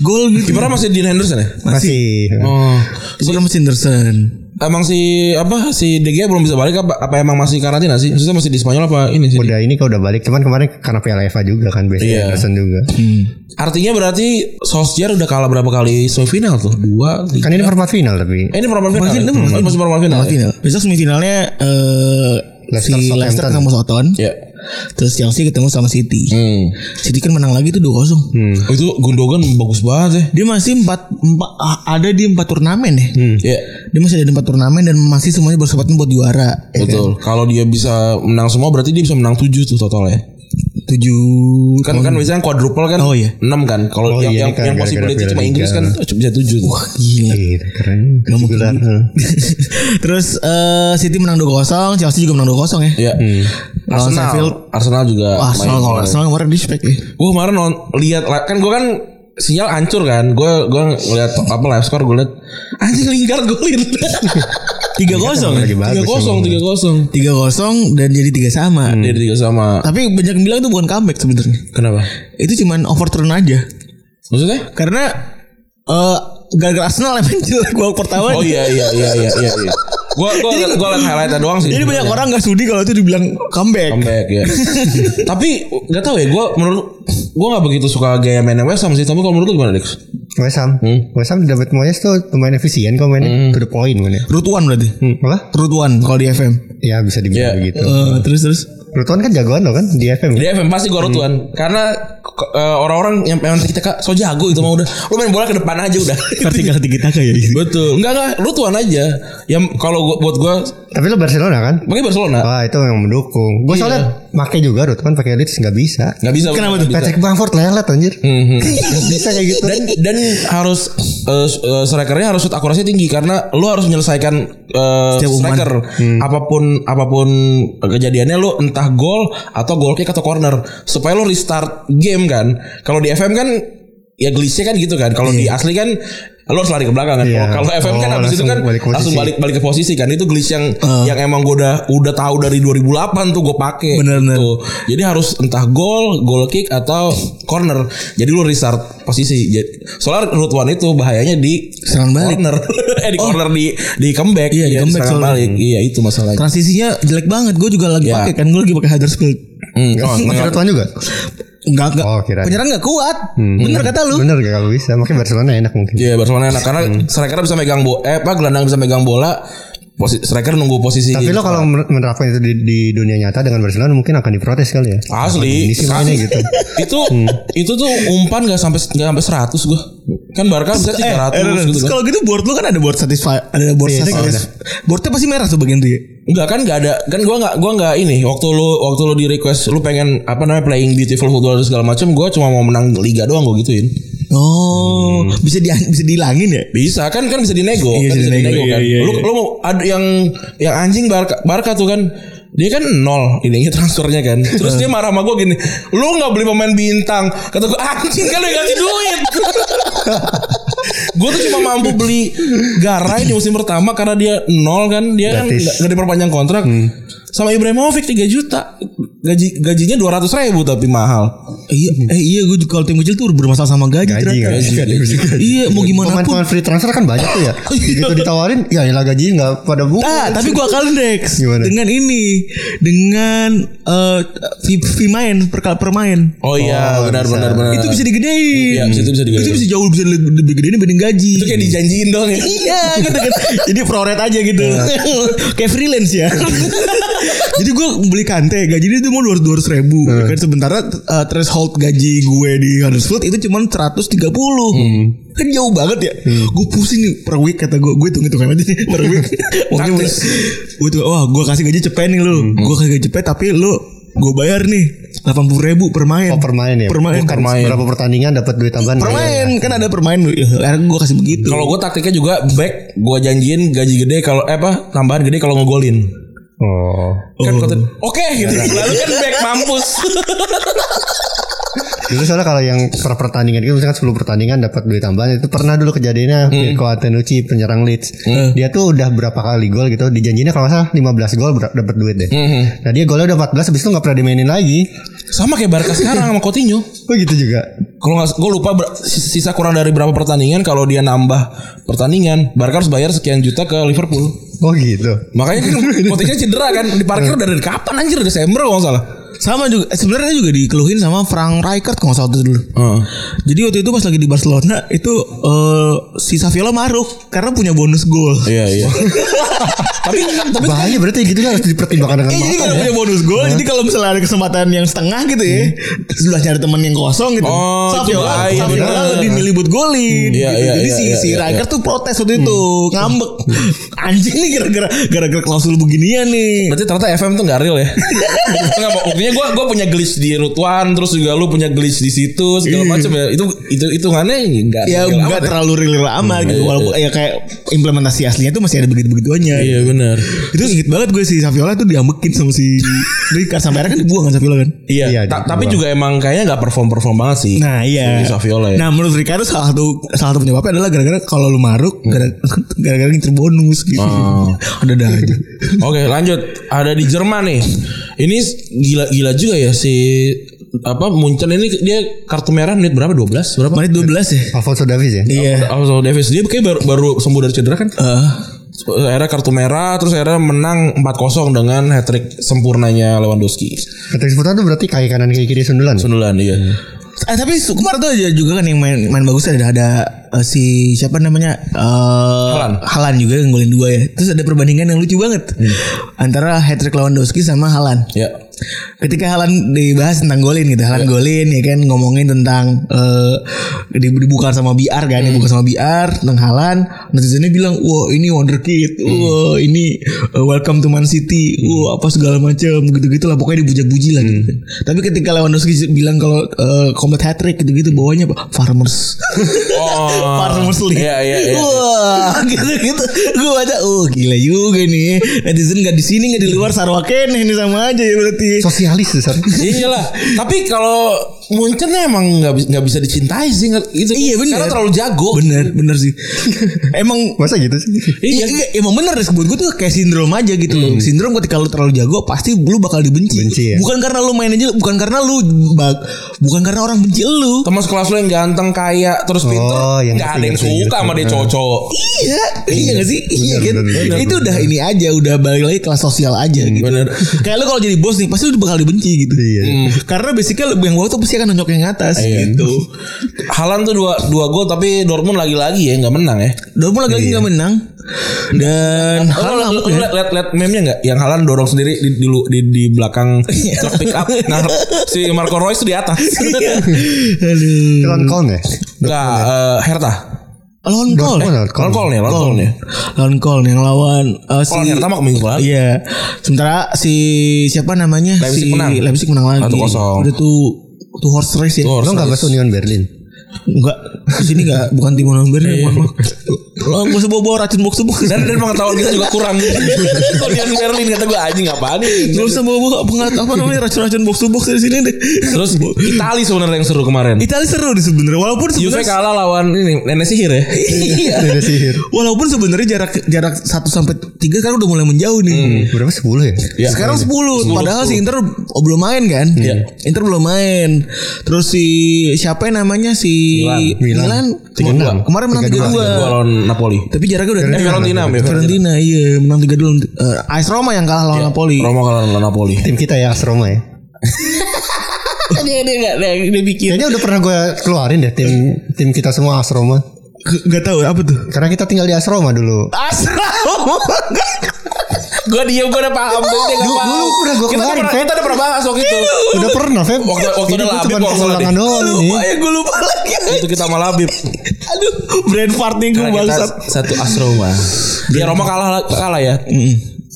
gol gitu. Kipernya masih Dean Henderson ya? Masih. Oh. Kipernya masih Henderson. Emang si apa si Gea belum bisa balik apa apa emang masih karantina sih? Maksudnya masih di Spanyol apa ini sih? Udah ini kok udah balik. Cuman kemarin karena Piala FA juga kan biasanya Iya. Anderson juga. Artinya berarti Solskjaer udah kalah berapa kali semifinal tuh? Dua, tiga. Kan ini perempat final tapi. Eh, ini perempat final. Masih- ini Masih perempat final. ya? Final. Besok semifinalnya eh Leicester si Southampton. Leicester Southampton. Ya. Terus Chelsea ketemu sama City. Hmm. City kan menang lagi tuh 2-0. Oh, itu Gundogan bagus banget ya. Dia masih empat, empat ah, ada di empat turnamen ya. Iya. Dia masih ada di empat turnamen dan masih semuanya berkesempatan buat juara. Ya kan? Betul. Kalau dia bisa menang semua berarti dia bisa menang 7 tuh total ya. Tujuh Kan kan biasanya quadruple kan Oh, iya. 6 kan. Kalau Oh, yang iya, yang, kan yang possibility cuma. Inggris kan bisa 7 tuh. Gila. Iya, keren. Gak mungkin. Terus eh, City menang 2-0, Chelsea juga menang 2-0 ya. Iya. Lawan Arsenal. Sheffield. Arsenal juga Wah, Arsenal, main. kalau Arsenal kemarin spek ya. Gue kemarin non, lihat kan gue kan sinyal hancur kan. Gue gue ngeliat apa live score gue liat anjing Lingard golin. Tiga kosong Tiga kosong, tiga kosong. Tiga kosong dan jadi tiga sama. Dia tiga sama. Tapi banyak yang bilang itu bukan comeback sebenarnya. Kenapa? Itu cuman overturn aja. Maksudnya? Karena eh gara-gara Arsenal yang jelek gol pertama. Oh iya iya iya iya iya. iya. Gua gua gua liat highlightnya doang sih. Jadi banyak orang gak sudi kalau itu dibilang comeback. comeback ya. tapi nggak tahu ya. Gua menurut gua nggak begitu suka gaya mainnya West Ham sih. Tapi kalau menurut gimana Dex? West Ham. Hmm. West Ham David Moyes tuh lumayan efisien kok mainnya. To the point mainnya. Root one berarti. Hmm, apa? Root one kalau di FM. Ya bisa dibilang Iya. begitu. Eh, terus terus. Rutuan kan jagoan loh kan di FM. Di FM pasti gua rutuan karena k- eh, orang-orang yang memang kita kak so jago itu mah udah. Lu main bola ke depan aja udah. Vertikal tinggi taka ya. Betul. Enggak enggak rutuan aja. Yang kalau gua, buat gua Tapi lo Barcelona kan? pakai Barcelona. Wah itu yang mendukung. Gue soalnya make juga Rutuan pakai Leeds nggak bisa. Nggak bisa. Kenapa tuh? Patrick Bamford lelet anjir. Mhm. Nggak bisa kayak gitu. dan dan harus uh, uh, strikernya harus shoot akurasi tinggi karena lu harus menyelesaikan uh, striker apa pun apa pun kejadiannya lu entah gol atau goal kick atau corner. Supaya lu restart game kan. Kalau di FM kan ya glitchnya kan gitu kan. Kalau di asli kan lu harus lari ke belakang kan Iya. kalau FM kan Oh, habis itu langsung kan balik posisi. langsung balik balik ke posisi kan itu glitch yang yang emang gue udah udah tahu dari 2008 tuh gue pakai Bener, bener. Tuh. jadi harus entah gol goal kick atau corner jadi lu restart posisi Jadi- soalnya root one itu bahayanya di Serangan balik. corner eh di corner di di comeback Iya, di comeback serangan balik iya itu masalahnya Transisinya jelek banget. Gue juga lagi Ya. pakai kan. Gue lagi pakai Huddersfield. Hmm, oh, Pakai Rutuan juga? Enggak enggak. Oh, kirain. Penyerang enggak kuat. Bener kata lu. Bener gak kalau bisa. Makanya Barcelona enak mungkin. Iya Barcelona enak karena striker bisa megang bola eh apa gelandang bisa megang bola posi, striker nunggu posisi Tapi lo kalau menerapkan itu di, di dunia nyata dengan Barcelona mungkin akan diprotes kali ya. asli Ini sih mainnya gitu. itu itu tuh umpan gak sampai nggak sampai 100 gua kan Barca bisa 300 Eh, eh, gitu terus kan. kalau gitu board lu kan ada board satisfy, ada board Iya, satisfy. Boardnya pasti merah tuh bagian tuh ya. Enggak kan enggak ada kan gua enggak gua enggak ini waktu lu waktu lu di request lu pengen apa namanya playing beautiful football dan segala macam gua cuma mau menang liga doang gua gituin. Oh, bisa di bisa dihilangin ya? Bisa kan kan bisa dinego Iya, kan bisa dinego, dinego iya, kan. iya, lu iya. lu mau ada yang yang anjing Barca Barca tuh kan dia kan nol ininya transfernya kan. Terus dia marah sama gue gini, lu nggak beli pemain bintang. Kata gue anjing kan lu yang ngasih duit. gue tuh cuma mampu beli Garay di musim pertama karena dia nol kan dia kan Gratis. nggak nggak diperpanjang kontrak. Sama Ibrahimovic 3 juta. Gaji gajinya 200 ribu tapi mahal. Iya, eh iya gue juga kalau tim kecil tuh bermasalah sama gaji, Gaji ternyata. gaji, gaji, gaji, gaji. Iya, mau gimana pun. Pemain-pemain free transfer kan banyak tuh ya. Begitu ditawarin, ya iyalah gaji nggak pada buku. Ah, tapi gua akalin Dex Gimana? dengan ini, dengan eh fee, fee main per, per main. Oh iya, Oh, benar bisa. benar benar. Itu bisa digedein. Iya, itu bisa digedein. Itu bisa jauh bisa lebih, gedein dibanding gaji. itu kayak dijanjiin dong ya. Iya gitu kan Jadi proret aja gitu Kayak freelance ya Jadi gue beli kante Gajinya itu mau 200 200 ribu. Ya kan Sementara uh, threshold gaji gue di Huddersfield Itu cuma 130 Kan jauh banget ya. Gue pusing nih per week kata gue Gue hitung-hitungan aja nih per week. Mungkin. Gue tuh Wah gue kasih gaji cepet nih lu. Gue kasih gaji cepet Tapi lu Gue bayar nih 80 ribu per main. Oh, per main ya. Per main. Bukan berapa pertandingan dapat duit tambahan. Per Iya, main. Kan ada per main. Ya, Akhirnya gue kasih begitu. Kalau gue taktiknya juga back gue janjiin gaji gede kalau eh apa tambahan gede kalau ngegolin. Oh. Kan kota oke gitu. Lalu kan back mampus. Dulu soalnya kalau yang per pertandingan itu misalkan 10 pertandingan dapat duit tambahan itu pernah dulu kejadiannya Mirko Antenucci penyerang Leeds. Dia tuh udah berapa kali gol gitu dijanjinya kalau nggak salah 15 gol dapat duit deh. Nah dia golnya udah 14 habis itu nggak pernah dimainin lagi. Sama kayak Barca sekarang sama Coutinho. Oh gitu juga. Kalau nggak, gue lupa ber- sisa kurang dari berapa pertandingan. Kalau dia nambah pertandingan, Barca harus bayar sekian juta ke Liverpool. Oh gitu. Makanya kan Coutinho cedera kan diparkir dari kapan anjir Desember kalau nggak salah. Sama juga sebenarnya juga dikeluhin sama Frank Rijkaard kalau nggak salah dulu. Heeh. Jadi waktu itu pas lagi di Barcelona itu eh, si Saviola maruk karena punya bonus gol. Iya iya. tapi tapi Bahaya berarti gitu kan harus dipertimbangkan dengan Eh, jadi kalau ya. punya bonus gol, jadi kalau misalnya ada kesempatan yang setengah gitu ya, sebelah cari teman yang kosong gitu. Oh, Saviola, bahaya, Saviola lebih milih buat golin. Iya, gitu. iya, jadi iya, si iya, si iya, Rijkaard tuh protes waktu itu, ngambek. Anjing nih gara-gara gara-gara klausul beginian nih. Berarti ternyata FM tuh gak real ya Enggak buktinya gue gue punya glitch di one Terus juga lu punya glitch di situ Segala macam ya Itu itu hitungannya enggak Ya enggak terlalu real amat gitu. Walaupun ya kayak implementasi aslinya tuh masih ada begitu-begituannya. Iya benar Itu inget banget gue si Saviola tuh diambekin sama si Rijkaard sampai akhirnya kan dibuang kan Saviola kan. Iya, Iya, ta- tapi juga emang kayaknya gak perform-perform banget sih Nah iya Si Saviola ya Nah menurut Ricardo salah satu salah satu penyebabnya adalah gara-gara kalau lu maruk gara- gara-gara ngincer bonus gitu. Oh. Ada dah aja. Oke lanjut Ada di Jerman nih Ini gila-gila juga ya Si apa Munchen ini dia kartu merah menit berapa? 12 berapa? Menit 12 ya? Alfonso Davies ya. Iya. Alfonso Davis dia kayak baru, baru sembuh dari cedera kan? Eh, akhirnya kartu merah terus akhirnya menang 4-0 dengan hat trick sempurnanya Lewandowski. Patrick Sputan tuh berarti kaki kanan kaki kiri sundulan. sundulan iya eh, tapi kemarin tuh aja juga kan yang main main bagus ada ada eh, si siapa namanya eh Haaland. Haaland juga yang golin dua ya. Terus ada perbandingan yang lucu banget antara hat trick Lewandowski sama Haaland. ya ketika Halan dibahas tentang golin gitu Halan golin ya kan ngomongin tentang eh dibuka sama BR kan dibuka sama BR tentang Halan netizennya bilang wah ini wonderkid wah ini eh, welcome to Man City wah apa segala macam gitu-gitu lah pokoknya dipuja-puji lah gitu kan. tapi ketika Lewandowski bilang kalau eh, combat hat trick gitu-gitu bawahnya apa? Farmers. Oh. Farmers league. Iya iya iya. Wah gitu-gitu. Gue baca oh gila juga nih. Netizen nggak di sini nggak di luar sarwaken ini sama aja ya berarti Sosialis besar. Iyalah, tapi kalau Munchen emang nggak bisa nggak bisa dicintai sih gitu. Iya benar. Karena terlalu jago. Bener bener sih. emang Masa gitu sih? Iya, iya, emang bener deh buat gue tuh kayak sindrom aja gitu loh. Sindrom ketika lu terlalu jago pasti lu bakal dibenci. Benci ya? Bukan karena lu main aja, bukan karena lu bag, bukan karena orang benci lu. Teman sekelas lo yang ganteng, kaya, terus pinter, Oh, yang nggak ada yang suka sama dia ngerti. cowok-cowok. Iya, iya gak sih? Iya kan? bener, bener, Itu udah ini aja, udah balik lagi kelas sosial aja gitu. bener. Kayak lu kalau jadi bos nih, pasti lu bakal dibenci gitu. Iya. Karena basicnya yang bawah tuh pasti akan nonjok yang atas Iya. gitu. Halan tuh dua dua gol tapi Dortmund lagi-lagi ya nggak menang ya. Dortmund lagi-lagi Iya. gak menang. Dan Haaland lo- ngamuk lo ya. liat liat liat meme-nya nggak? Yang Halan dorong sendiri di di, lu- di, di belakang truk pick up. Nah, si Marco Reus tuh di atas. Aduh. Elon Kolm ya? Enggak, eh, Hertha. Lawan Kol. Dortmund, Lawan Kolm. Kol nih, lawan Kol nih. Lawan Kol yang lawan eh, Kol si Hertha mah minggu lalu. Iya. Sementara si siapa namanya? Leipzig si menang. Leipzig menang lagi. 1-0. Udah tuh tuh horse race ya. Horse Lo nggak bahas Union Berlin? Enggak, di sini enggak bukan tim nomor ya. Lo enggak usah bawa racun box box. Dan dan pengetahuan kita juga kurang. Kalian Berlin kata gue anjing apaan nih? Enggak usah bawa pengat apa namanya racun-racun box box dari sini deh. Terus Itali sebenarnya yang seru kemarin. Italia seru deh sebenarnya walaupun sebenarnya kalah lawan ini nenek sihir ya. Iya. Ada sihir. Walaupun sebenarnya jarak jarak 1 sampai 3 sekarang udah mulai menjauh nih. Berapa 10 ya? Ya. Sekarang 10, padahal si Inter oh, belum main kan? Iya. Inter belum main. Terus si siapa yang namanya si Milan. Milan, Tiga dua. kemarin menang 3-2. Gua lawan Napoli. Tapi jaraknya udah Eh, Fiorentina, ya, Fiorentina iya menang 3 dulu. Eh, AS Roma yang kalah lawan Napoli. Roma kalah lawan Napoli. Tim kita ya Astroma ya. dia dia enggak dia, dia bikin. Kayaknya udah pernah gue keluarin deh tim tim kita semua Asroma. Enggak tahu apa tuh. Karena kita tinggal di Asroma dulu. AS Roma. Gue diem gue udah paham Dulu- paham. dulu udah gua kita, pernah, kita udah pernah bahas waktu itu. Udah pernah, Feb. Waktu- waktu gua Labib cuma deh. doang ini. Lupa ya gue lupa lagi. itu kita sama Labib. Aduh, brain fart nih gue bangsat. satu Asroma. Dia Roma kalah kalah ya.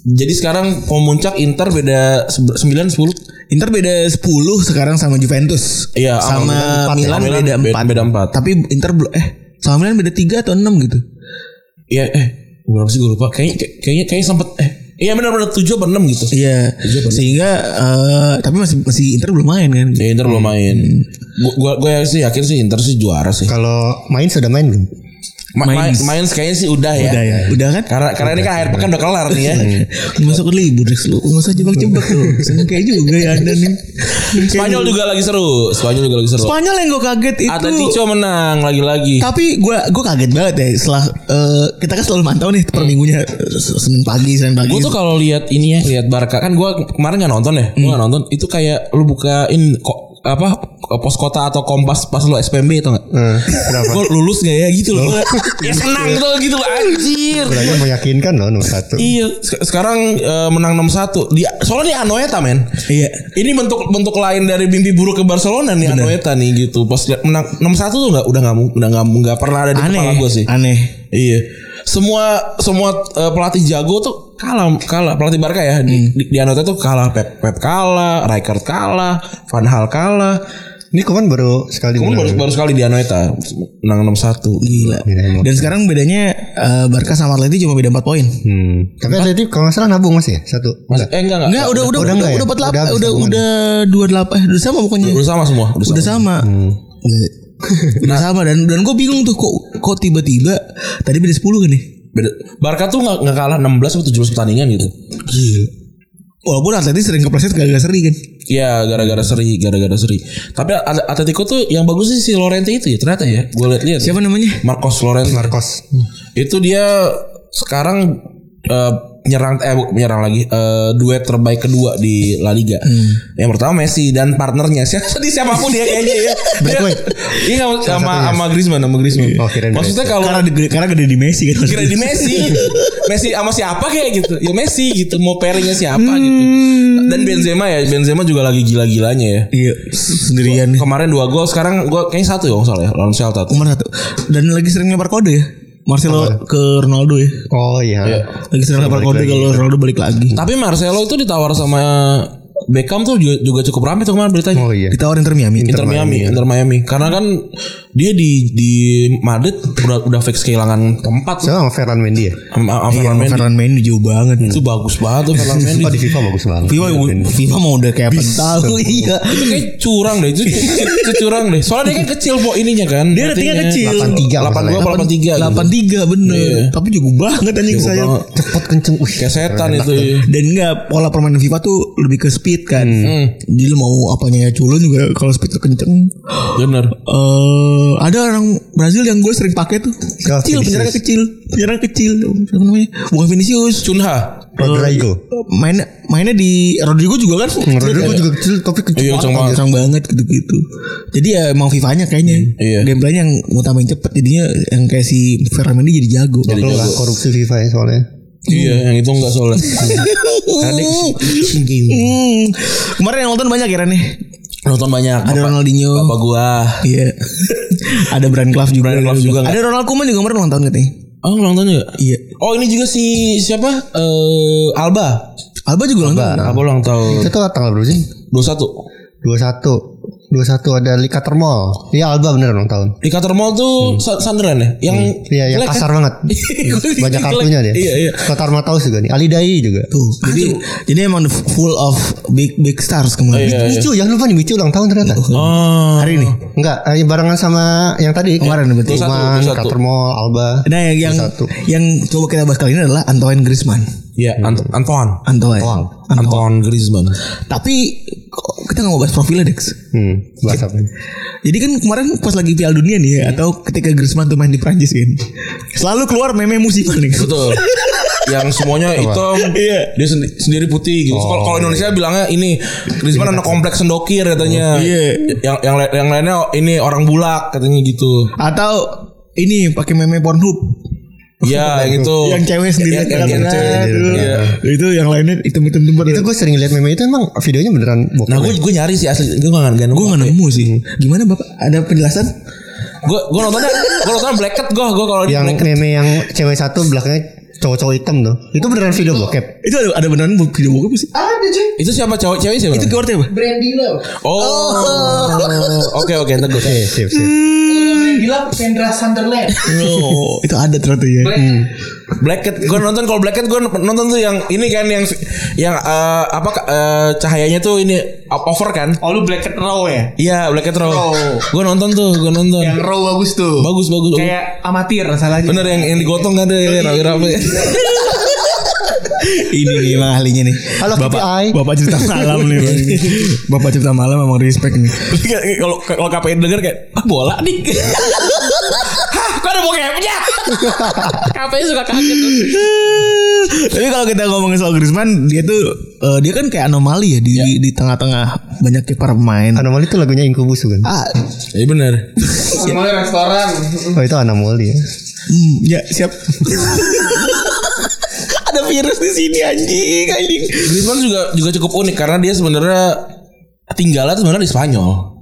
Jadi sekarang pemuncak Inter beda 9 10. Inter beda 10 sekarang sama Juventus. Iya, sama sama Milan, Milan beda beda- 4. beda empat. Tapi Inter eh sama Milan beda 3 atau 6 gitu. Iya eh berapa sih gue lupa. Kayaknya kayaknya kayaknya sempet eh Iya benar-benar 7 apa 6 gitu. Iya. Sehingga eh, tapi masih masih Inter belum main kan. Ya Inter belum main. Gua gua, gua sih yakin sih Inter sih juara sih. Kalau main sudah main belum? Ma- main, Mainz. main kayaknya sih udah ya. Udah ya. Udah kan? Karena karena ini kan akhir pekan udah kelar nih ya. Masuk ke libur Rex lu. Enggak usah jebak-jebak lu. Kayak juga ya Anda nih. Spanyol juga lagi seru. Spanyol juga lagi seru. Spanyol yang gue kaget itu. Atletico menang lagi-lagi. Tapi gue gue kaget banget ya setelah eh, kita kan selalu mantau nih per minggunya Senin pagi Senin pagi. Gue tuh kalau lihat ini ya, lihat Barca kan gue kemarin nggak nonton ya, gue nggak nonton. Itu kayak lu bukain kok apa pos kota atau kompas pas lu SPMB itu nggak? Eh, kenapa? Gue lulus nggak ya gitu loh. ya senang gitu gitu loh anjir. Berarti meyakinkan loh nomor satu. Iya, sek- sekarang eh, menang 6-1. Dia soalnya dia Anoeta men. Iya. Ini bentuk bentuk lain dari mimpi buruk ke Barcelona nih Anoeta nih gitu. Pas liat menang 6-1 tuh nggak udah nggak udah nggak nggak pernah ada di kepala Aneh. gue sih. Aneh. Iya. Semua semua eh, pelatih jago tuh kalah kalah pelatih Barca ya di, di, di Anoeta tuh kalah Pep Pep kalah, Rijkaard kalah, Van Hal kalah. Ini kemarin baru sekali Kemudian baru, baru sekali di Anoeta menang 6-1. Gila. Dan sekarang bedanya eh, Barca sama Atleti cuma beda 4 poin. Hmm. Tapi Atletik kalau nggak salah nabung masih ya satu. Mas, eh enggak enggak. Enggak, udah udah udah udah enggak ya? udah 48 Udah udah udah, hitungan. 28 eh udah sama pokoknya. Udah sama semua, udah, Udah sama. sama. Iya. Udah sama dan dan gue bingung tuh kok kok tiba-tiba tadi beda 10 kan nih. Beda. Barca tuh nggak nggak kalah 16 atau 17 pertandingan gitu. Gila. Walaupun Atleti sering kepleset gak seri kan. Iya gara-gara seri, gara-gara seri. Tapi At- Atletico tuh yang bagus sih si Lorente itu ya ternyata ya. Gue lihat-lihat. Siapa namanya? Marcos Lorente. Marcos. Itu dia sekarang eh, menyerang eh menyerang lagi eh, duet terbaik kedua di La Liga. Yang pertama Messi dan partnernya siapa di siapa pun dia kayaknya ya. Iya sama sama, sama Griezmann sama Griezmann. Oh, Maksudnya kalau Karena di- karena gede di Messi kan. kira di Messi Messi sama siapa kayak gitu ya Messi gitu mau pairingnya siapa gitu dan Benzema ya Benzema juga lagi gila-gilanya ya Iya, sendirian kemarin dua gol sekarang gua kayaknya satu ya soalnya lawan Celta. Umar satu. Dan lagi sering lempar kode ya. Marcelo ke Ronaldo ya. Oh iya. Lagi sering lempar kode kalau Ronaldo balik lagi. tapi Marcelo itu ditawar sama Beckham tuh juga, juga cukup ramai tuh kemarin beritanya Oh iya. Ditawarin Inter Miami. Inter Miami, Inter Miami. Karena kan dia di di Madrid udah udah fix kehilangan tempat sama Ferran Mendy ya. Sama Iya, Ferland Mendy. Ferran Mendy jauh banget. Itu bagus banget tuh Ferland Mendy. Oh di FIFA bagus banget. FIFA FIFA mau udah kayak apa tahu iya. itu kayak curang deh itu, itu curang deh soalnya dia kan kecil po ininya kan Dia ratingnya kecil. 83 delapan dua masalahnya. delapan tiga Delapan tiga bener. Tapi jago banget anjing saya. Cepet kenceng. Wih. kayak setan itu. Dan enggak pola permainan FIFA tuh lebih ke speed kan. Jadi lu mau apanya ya culun juga kalau speed kenceng. bener Eh ada orang Brazil yang gue sering pakai tuh kecil penyerang kecil penyerang kecil siapa namanya bukan Vinicius Cunha Rodrigo. main mainnya di Rodrigo juga kan Rodrigo juga kecil tapi kenceng Iya, banget. Kencang banget gitu-gitu. Jadi ya emang FIFA-nya kayaknya. Iya. Gameplaynya yang ngutamain cepet jadinya yang kayak si Ferran Mendy jadi jago. Kalau nggak korupsi FIFA ya soalnya. Iya yang itu enggak soalnya Game. Hmm. Kemarin yang nonton banyak ya nih. nonton banyak Ada Bapak- Ronaldinho. bapak gua Iya. ada Brand Clough juga. Brand Clough juga nggak? Ada Ronald Koeman juga kemarin nonton katanya. oh nonton juga Iya. oh ini juga si siapa eh Alba Alba juga nonton. Alba ulang tahun Itu tuh tanggal berapa sih? 21 21 21 ada Lika Termol. Iya Alba bener ulang tahun. Qatar Mall tuh Sa- Sunderland ya yang Iya yang jelek kan? kasar banget. Banyak kartunya dia. Iya, iya. Kotar Mataus juga nih. Ali Dai juga. Tuh. Jadi jadi emang full of big big stars kemarin. Iya, iya. Micu jangan lupa nih Micu ulang tahun ternyata. oh Hari ini. Enggak, eh, barengan sama yang tadi. Kemarin berarti. Satu, Iman, satu. Katermol, Alba. Nah yang yang, yang coba kita bahas kali ini adalah Antoine Griezmann. Ya Ant Antoine Antoine. Antoine. Antoine Griezmann Tapi kita nggak mau bahas profilnya Dex. Hmm, bahas apa? Jadi kan kemarin pas lagi Piala Dunia nih ya, atau ketika Griezmann tuh main di Prancis kan, selalu keluar meme musiman nih. betul yang semuanya hitam Iya. dia sendi- sendiri putih gitu kalau kalau Indonesia bilangnya ini Griezmann anak kompleks sendokir katanya Iya. yang yang yang lainnya ini orang bulak katanya gitu Atau ini pakai meme Pornhub. Iya yang itu yang cewek sendiri yang, yang, yang cewek tuh. Iya. Itu yang lainnya hitam-hitam tempat. Itu gue sering lihat meme itu emang videonya beneran bokep. nah gue gue nyari sih asli gue nggak nggak Gue gak nemu sih. Gimana bapak? Ada penjelasan? gue gue nontonnya gue nontonnya black cat gue gue kalau di yang meme yang cewek satu belakangnya cowok-cowok hitam tuh. Itu beneran video bokep. Itu ada, ada beneran video bokep sih? itu siapa cowok cewek siapa Itu keywordnya apa? oh oke oke ntar gue Oke, sip, sip. Hmm. Gila Pendra Sunderland. Oh, itu ada ternyata ya. Black Cat gue nonton kalau Black Cat gue nonton tuh yang ini kan yang yang eh, apa eh, cahayanya tuh ini over kan Oh lu Black Cat Raw ya? iya Black Cat Raw gue nonton tuh gue nonton Yang Raw bagus tuh. bagus bagus Kayak amatir masalahnya. bener yang yang digotong kan deh rapi-rapi Ini nih emang ahlinya nih. Halo, Bapak, KPI. Bapak cerita malam nih. Bapak cerita malam emang respect nih. kalau kalau KPI denger kayak ah bola nih Hah, kok ada bokepnya? KPI suka kaget tuh. Tapi kalau kita ngomongin soal Griezmann, dia tuh eh, dia kan kayak anomali ya di di tengah-tengah banyak para pemain. Anomali itu lagunya Incubus kan. Ah, Iya bener. Mulai restoran. Oh itu anomali ya. hmm, ya siap. Ada virus di sini anjing, anjing. Griezmann juga juga cukup unik karena dia sebenarnya tinggalnya sebenarnya di Spanyol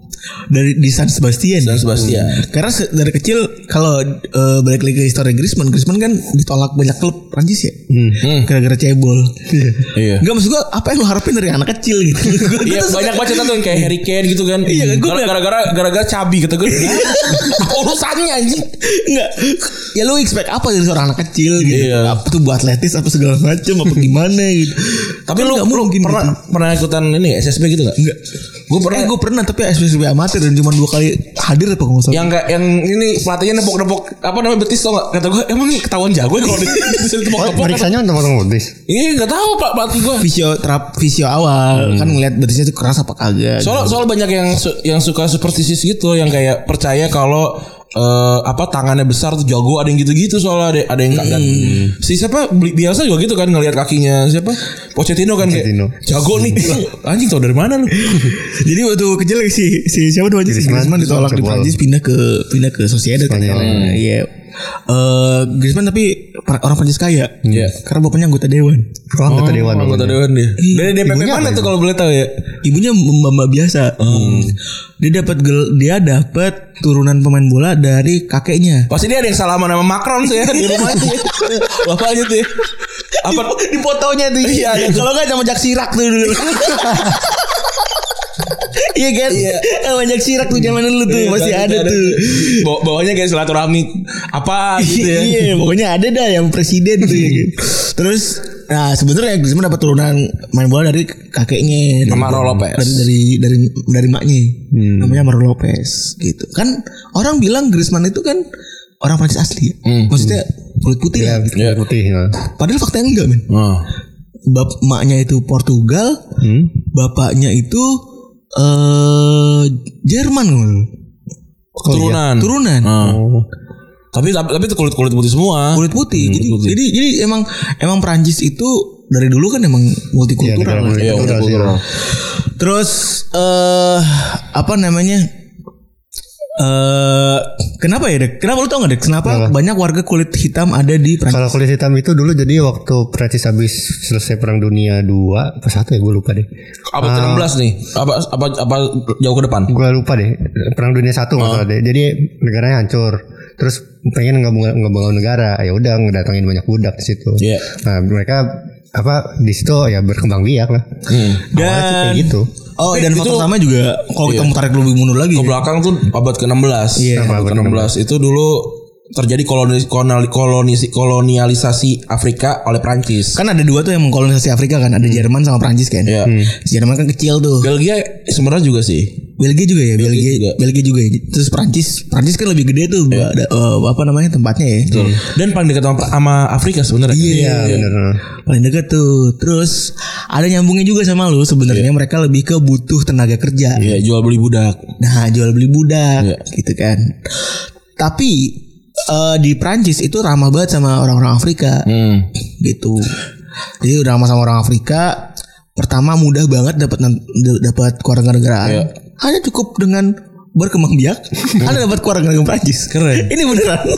Dari di San Sebastian. dan Sebastian. Karena se- dari kecil kalau eh, balik lagi ke histori Griezmann, Griezmann kan ditolak banyak klub Prancis ya. Hmm. Gara-gara cebol. Iya. Enggak maksud gua apa yang lu harapin dari anak kecil gitu. Iya banyak banget cerita tuh yang kayak Harry Kane gitu kan. Iya, gara-gara gara-gara cabi kata gue. Urusannya anjing? Enggak Ya lu expect apa dari seorang anak kecil gitu Iya. Apa tuh buat atletis Apa segala macam Apa gimana gitu Tapi Kan lu, mungkin pernah gitu. pernah ikutan ini ya, SSB gitu gak? Enggak Gue pernah Eh gue pernah Tapi Amatir Dan cuma dua kali hadir apa nggak yang enggak yang ini pelatihnya nepok-nepok apa namanya betis tau gak? Kata gue emang ketahuan jago ya kalau di- bisa Oh, periksanya untuk potong betis. Iya enggak tahu Pak pelatih gue. Visio terap Visio awal Kan ngeliat betisnya tuh keras apa kagak Soal soal banyak yang su- yang suka superstisius gitu yang kayak percaya kalau eh, apa tangannya besar tuh jago ada yang gitu-gitu soalnya ada ada yang dan si siapa? Biasa juga gitu kan ngelihat kakinya siapa? Pochettino kan Pochettino. kayak jago nih. Lah, anjing tau dari mana lu? Jadi waktu kecil si si siapa tuh aja si Griezmann Griezmann ditolak di. Prancis pindah ke pindah ke Sociedad kan. Iya. Eh Griezmann tapi orang Prancis kaya. Iya. Karena bapaknya anggota dewan. Oh, anggota dewan. anggota dewan dia dari DPP Ibunya mana tuh kalau boleh tahu ya Ibunya mbak biasa. Dia dapat dia dapat turunan pemain bola dari kakeknya. pasti dia ada yang salaman sama Macron sih ya di rumahnya bapaknya tuh ya. apa Di fotonya tuh. Iya, kalau enggak sama Jack Chirac tuh dulu. Iya kan? Iya. Jack Chirac tuh zaman dulu tuh masih ada tuh. Bawa- bawahnya kayak silaturahmi apa gitu ya Iya, pokoknya ada dah yang presiden tuh. Terus nah sebenarnya Griezmann dapat turunan main bola dari kakeknya dari, Amaro Lopez. dari dari dari dari maknya namanya Amaro Lopez gitu kan orang bilang Griezmann itu kan orang Prancis asli ya. maksudnya kulit putih Ya, ya. putih. ya. padahal faktanya enggak men Oh. Bap maknya itu Portugal Hmm? bapaknya itu eh Jerman kalau nggak salah. Turunan. turunan Oh. Tapi tapi tapi itu kulit kulit putih semua. kulit putih. jadi, putih. jadi jadi emang emang Perancis itu dari dulu kan emang Iya, multikultural. negara Iya, multikultural. Terus eh apa namanya? Eh kenapa ya Dek? Kenapa lu tau gak Dek? Kenapa, banyak warga kulit hitam ada di Prancis? Kalau kulit hitam itu dulu jadi waktu Prancis habis selesai Perang Dunia 2 apa satu ya gue lupa deh. Abad ke-16 nih. Apa apa apa jauh ke depan? Gue lupa deh. Perang Dunia satu masalah deh. Jadi negaranya hancur. Terus pengen nggak ngebangun negara, ya udah ngedatengin banyak budak di situ. Iya. Nah mereka apa di situ ya berkembang biak lah. Hmm. Awalnya sih kayak gitu. Oh dan faktor sama juga kalau kita mau tarik lebih mundur lagi. Ke belakang tuh abad ke-16. Iya, abad ke-16 itu dulu terjadi kolonis, koloni- kolonis, kolonialisasi Afrika oleh Prancis. Kan ada dua tuh yang mengkolonisasi Afrika kan, ada Jerman sama Prancis kan. Iya. Si Jerman kan kecil tuh. Belgia sebenarnya juga sih. Belgia juga ya, Belgia, juga. Belgia juga ya. Terus Prancis, Prancis kan lebih gede tuh, ada eh, apa namanya tempatnya ya. Dan paling dekat sama, sama Afrika sebenarnya. Iya, Bener. paling dekat tuh. Terus ada nyambungnya juga sama lu. Sebenarnya mereka lebih ke butuh tenaga kerja. Iya, jual beli budak. Nah, jual beli budak Iya. gitu kan. Tapi eh, di Prancis itu ramah banget sama orang-orang Afrika Hmm. gitu. Jadi udah ramah sama orang Afrika. Pertama mudah banget dapat dapat kewarganegaraan. Iya. Hanya cukup dengan berkembang biak, Anda dapat kewarganegaraan Prancis. Keren. Ini beneran.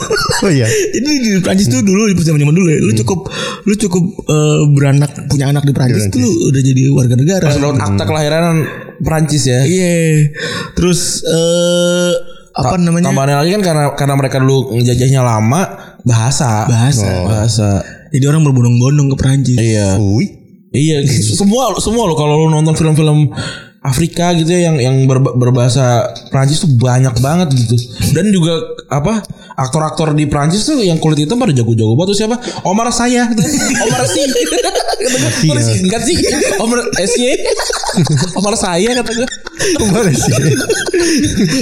Oh iya. Jadi di Prancis tuh dulu di zaman zaman dulu ya, lu cukup lu cukup eh, beranak punya anak di Prancis tuh lu udah jadi warga negara. Pas lewat akta kelahiran Prancis ya. Iya. Terus eh apa namanya? Tambahannya lagi kan karena karena mereka dulu ngejajahnya lama bahasa. Bahasa. Bahasa. Jadi orang berbondong-bondong ke Prancis. Iya. Wih. Iya, semua semua lo kalau lu nonton film-film Afrika gitu ya yang yang ber- berbahasa Prancis tuh banyak banget gitu. Dan juga apa aktor-aktor di Prancis tuh yang kulit hitam pada jago-jago banget. Tuh siapa? Omar saya, Omar si, Omar singkat sih, Omar SY, Omar saya kata gue.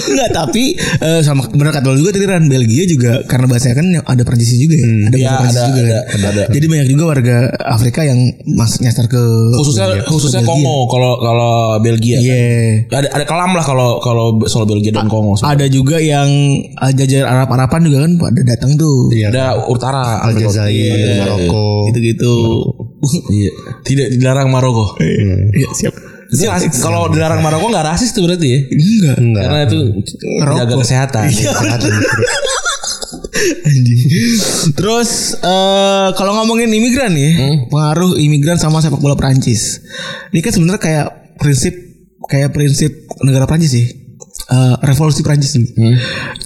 Enggak tapi eh, sama benar kata lo juga tadi Ran Belgia juga karena bahasanya kan ada Prancisnya juga ya. Ada Iya, bahasa Prancis ada, juga ada, kan. ada. Jadi banyak juga warga Afrika yang mas nyasar ke Khususnya khususnya ke. Kongo kalau kalau Belgia. kan. Iya. Ada ada kelam lah kalau kalau soal Belgia dan Kongo. Ada juga yang uh, jajar Arab-Araban juga kan pada datang tuh. Iya. Ada utara, Aljazair, Maroko. Gitu-gitu. Iya. Tidak dilarang Maroko. Iya, siap. Jelas, kalau dilarang Maroko nggak rasis tuh berarti ya? Enggak. Enggak. Karena itu menjaga kesehatan. Anjing. Terus eh kalau ngomongin imigran ya, pengaruh imigran sama sepak bola Prancis. Ini kan sebenarnya kayak prinsip kayak prinsip negara Prancis sih. Eh, revolusi Prancis nih.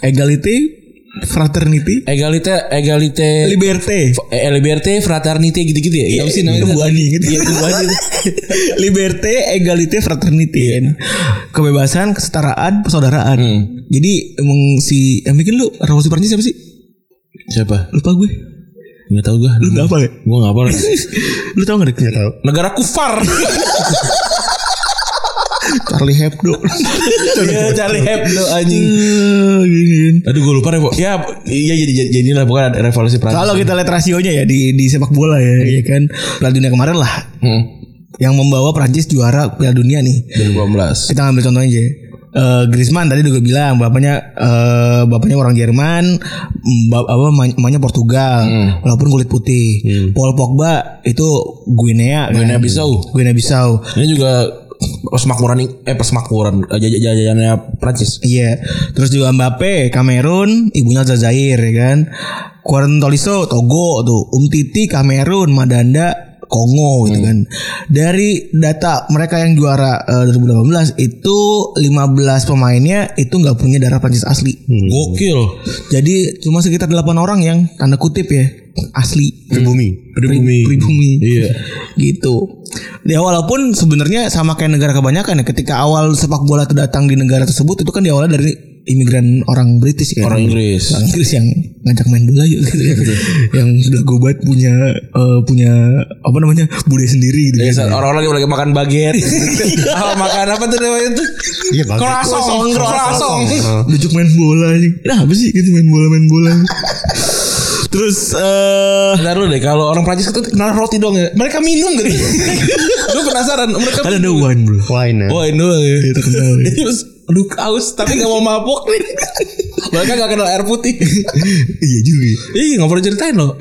Egality, fraternity, Egalite, egalite, liberté. eh, liberté, fraternité gitu-gitu ya? Apa sih namanya? Kebuani gitu. Iya, kebuani. Liberté, égalité, fraternité kan. Kebebasan, kesetaraan, persaudaraan. Jadi emang si yang bikin lu revolusi Prancis siapa sih? Siapa? Lupa gue. Nggak tahu gue. Lu gak apa ya? Gue nggak apa. lu tau gak deh? Gak tau. Negara kufar. Charlie Hebdo. Iya, cari Hebdo anjing. Aduh gue lupa Revo. Ya, iya jadi jadi jadi lah bukan revolusi Prancis. Kalau kita lihat rasionya ya di di sepak bola ya, ya kan Piala Dunia kemarin lah Hmm. yang membawa Prancis juara Piala Dunia nih. 2018. Kita ambil contohnya aja. Eh, Griezmann tadi juga bilang bapaknya eh, bapaknya orang Jerman, bap- apa ma- mamanya Portugal, walaupun kulit putih. Paul Pogba itu Guinea, kan? Guinea Bissau. Guinea Bissau. Ini juga persemakmuran eh persemakmuran eh, jaj- jajahannya Prancis. Iya. Terus juga Mbappe, Kamerun, ibunya Aljazair ya kan. Quaran Tolisso, Togo tuh. Umtiti, Kamerun, Madanda, Kongo gitu kan. Dari data mereka yang juara eh, 2018 itu 15 pemainnya itu nggak punya darah Prancis asli. Gokil. Jadi cuma sekitar 8 orang yang tanda kutip ya asli Pribumi. Pribumi. pribumi. Iya. Gitu. Ya walaupun sebenarnya sama kayak negara kebanyakan ya ketika awal sepak bola itu datang di negara tersebut itu kan diawali dari imigran orang British kan. Orang Inggris. Orang Inggris yang ngajak main bola yuk gitu ya. yang sudah gobat punya eh, punya apa namanya budaya sendiri gitu. Biasa kan. orang lagi lagi makan baget. oh, makan apa tuh namanya tuh? Iya. Croissant, croissant. Diajak main bola nih. Nah, apa sih gitu main bola main bola. Terus eh Bentar dulu deh, kalau orang Prancis itu kenal roti dong ya. Mereka minum gitu. Gue penasaran. Mereka kan ada wine bro. Wine ya. Oh ini doang ya. Itu kenal ya. Terus aduh haus tapi gak mau mabuk nih. Mereka gak kenal air putih. iya juga. Ih gak pernah ceritain loh.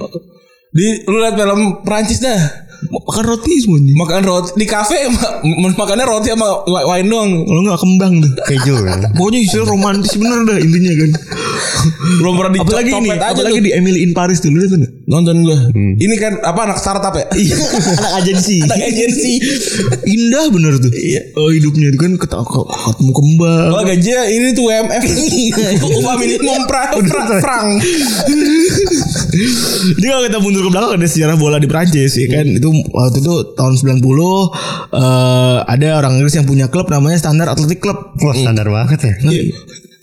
Di lu lihat film Prancis dah. Makan roti semuanya. Makan roti di kafe ma- makannya roti sama wi- wine doang. Kalau nggak kembang tuh. Keju kan. Pokoknya istilah romantis bener dah intinya kan. Belum pernah di apalagi ini, aja apalagi tuh. di Emily in Paris tuh, lu lihat nggak? Nonton gue. Ini kan apa anak startup ya? Iya, anak agensi. anak agensi. Indah bener tuh. Iya. Oh, hidupnya itu kan keta- ke- ketemu kembang. Kalau gajinya ini tuh UMF Upah minimum pra, frank Jadi kalau kita mundur ke belakang ada sejarah bola di Prancis ya kan. Itu waktu itu tahun 90 eh ada orang Inggris yang punya klub namanya Standard Athletic Club. Wah standar banget ya.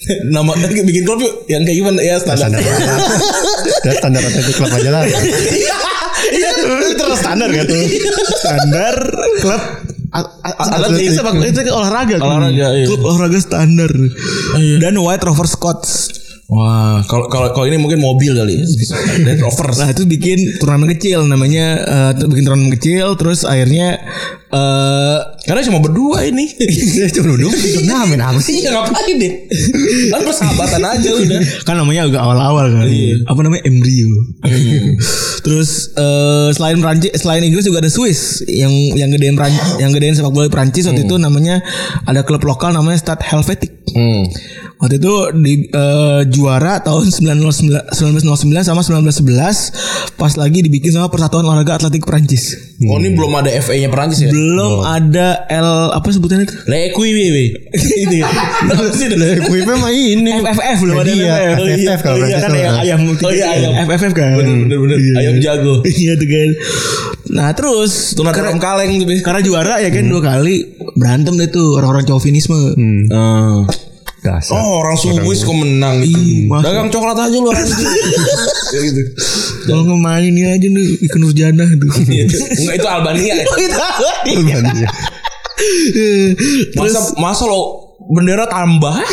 Nama bikin klub yuk Yang kayak gimana ya standar Standar banget. Ya standar atletik klub aja lah. Iya, itu terus standar kan tuh. Standar klub Atletik. sepak itu olahraga. Olahraga, iya. Klub olahraga standar. Dan White Rover Scots. Wah kalau kalau kalau ini mungkin mobil kali ya Land Rover Nah itu bikin turnamen kecil namanya tuh bikin turnamen kecil terus akhirnya eh Karena cuma berdua ini cuma duduk turnamen apa sih? Iya ngapain deh Kan persahabatan aja udah kan namanya agak awal-awal kan. Apa namanya embrio. Terus eh, selain Prancis, selain Inggris juga ada Swiss yang yang gedein Pran- yang gedein sepak bola Prancis waktu itu namanya ada klub lokal namanya Stade Helvetic. hmm. Waktu itu di eh, juara tahun 1909 1909 sama 1911 pas lagi dibikin sama Persatuan Olahraga Atletik Prancis. Oh ini belum ada FA-nya Perancis ya? Belum ada L apa sebutannya itu? Le Equipe Itu ya. Kuipe mah ini. FFF belum ada Iya, FFF. Iya, kalau iya, Prancis kan ya, ayam Oh iya, ayam. FFF kan. Bener bener. Iya, Ayam jago. Iya tuh kan. Nah terus Tuna dalam kaleng tuh. Karena juara ya kan dua kali berantem deh tuh orang-orang chauvinisme. Ah. Dasar. Oh orang Swiss kok menang Ih, masa. Dagang coklat aja lu. Ya gitu. Kalau ngemain ini aja nih ikan Nurjana tuh. Enggak itu Albania ya. Albania. Masa masa lo bendera tambah?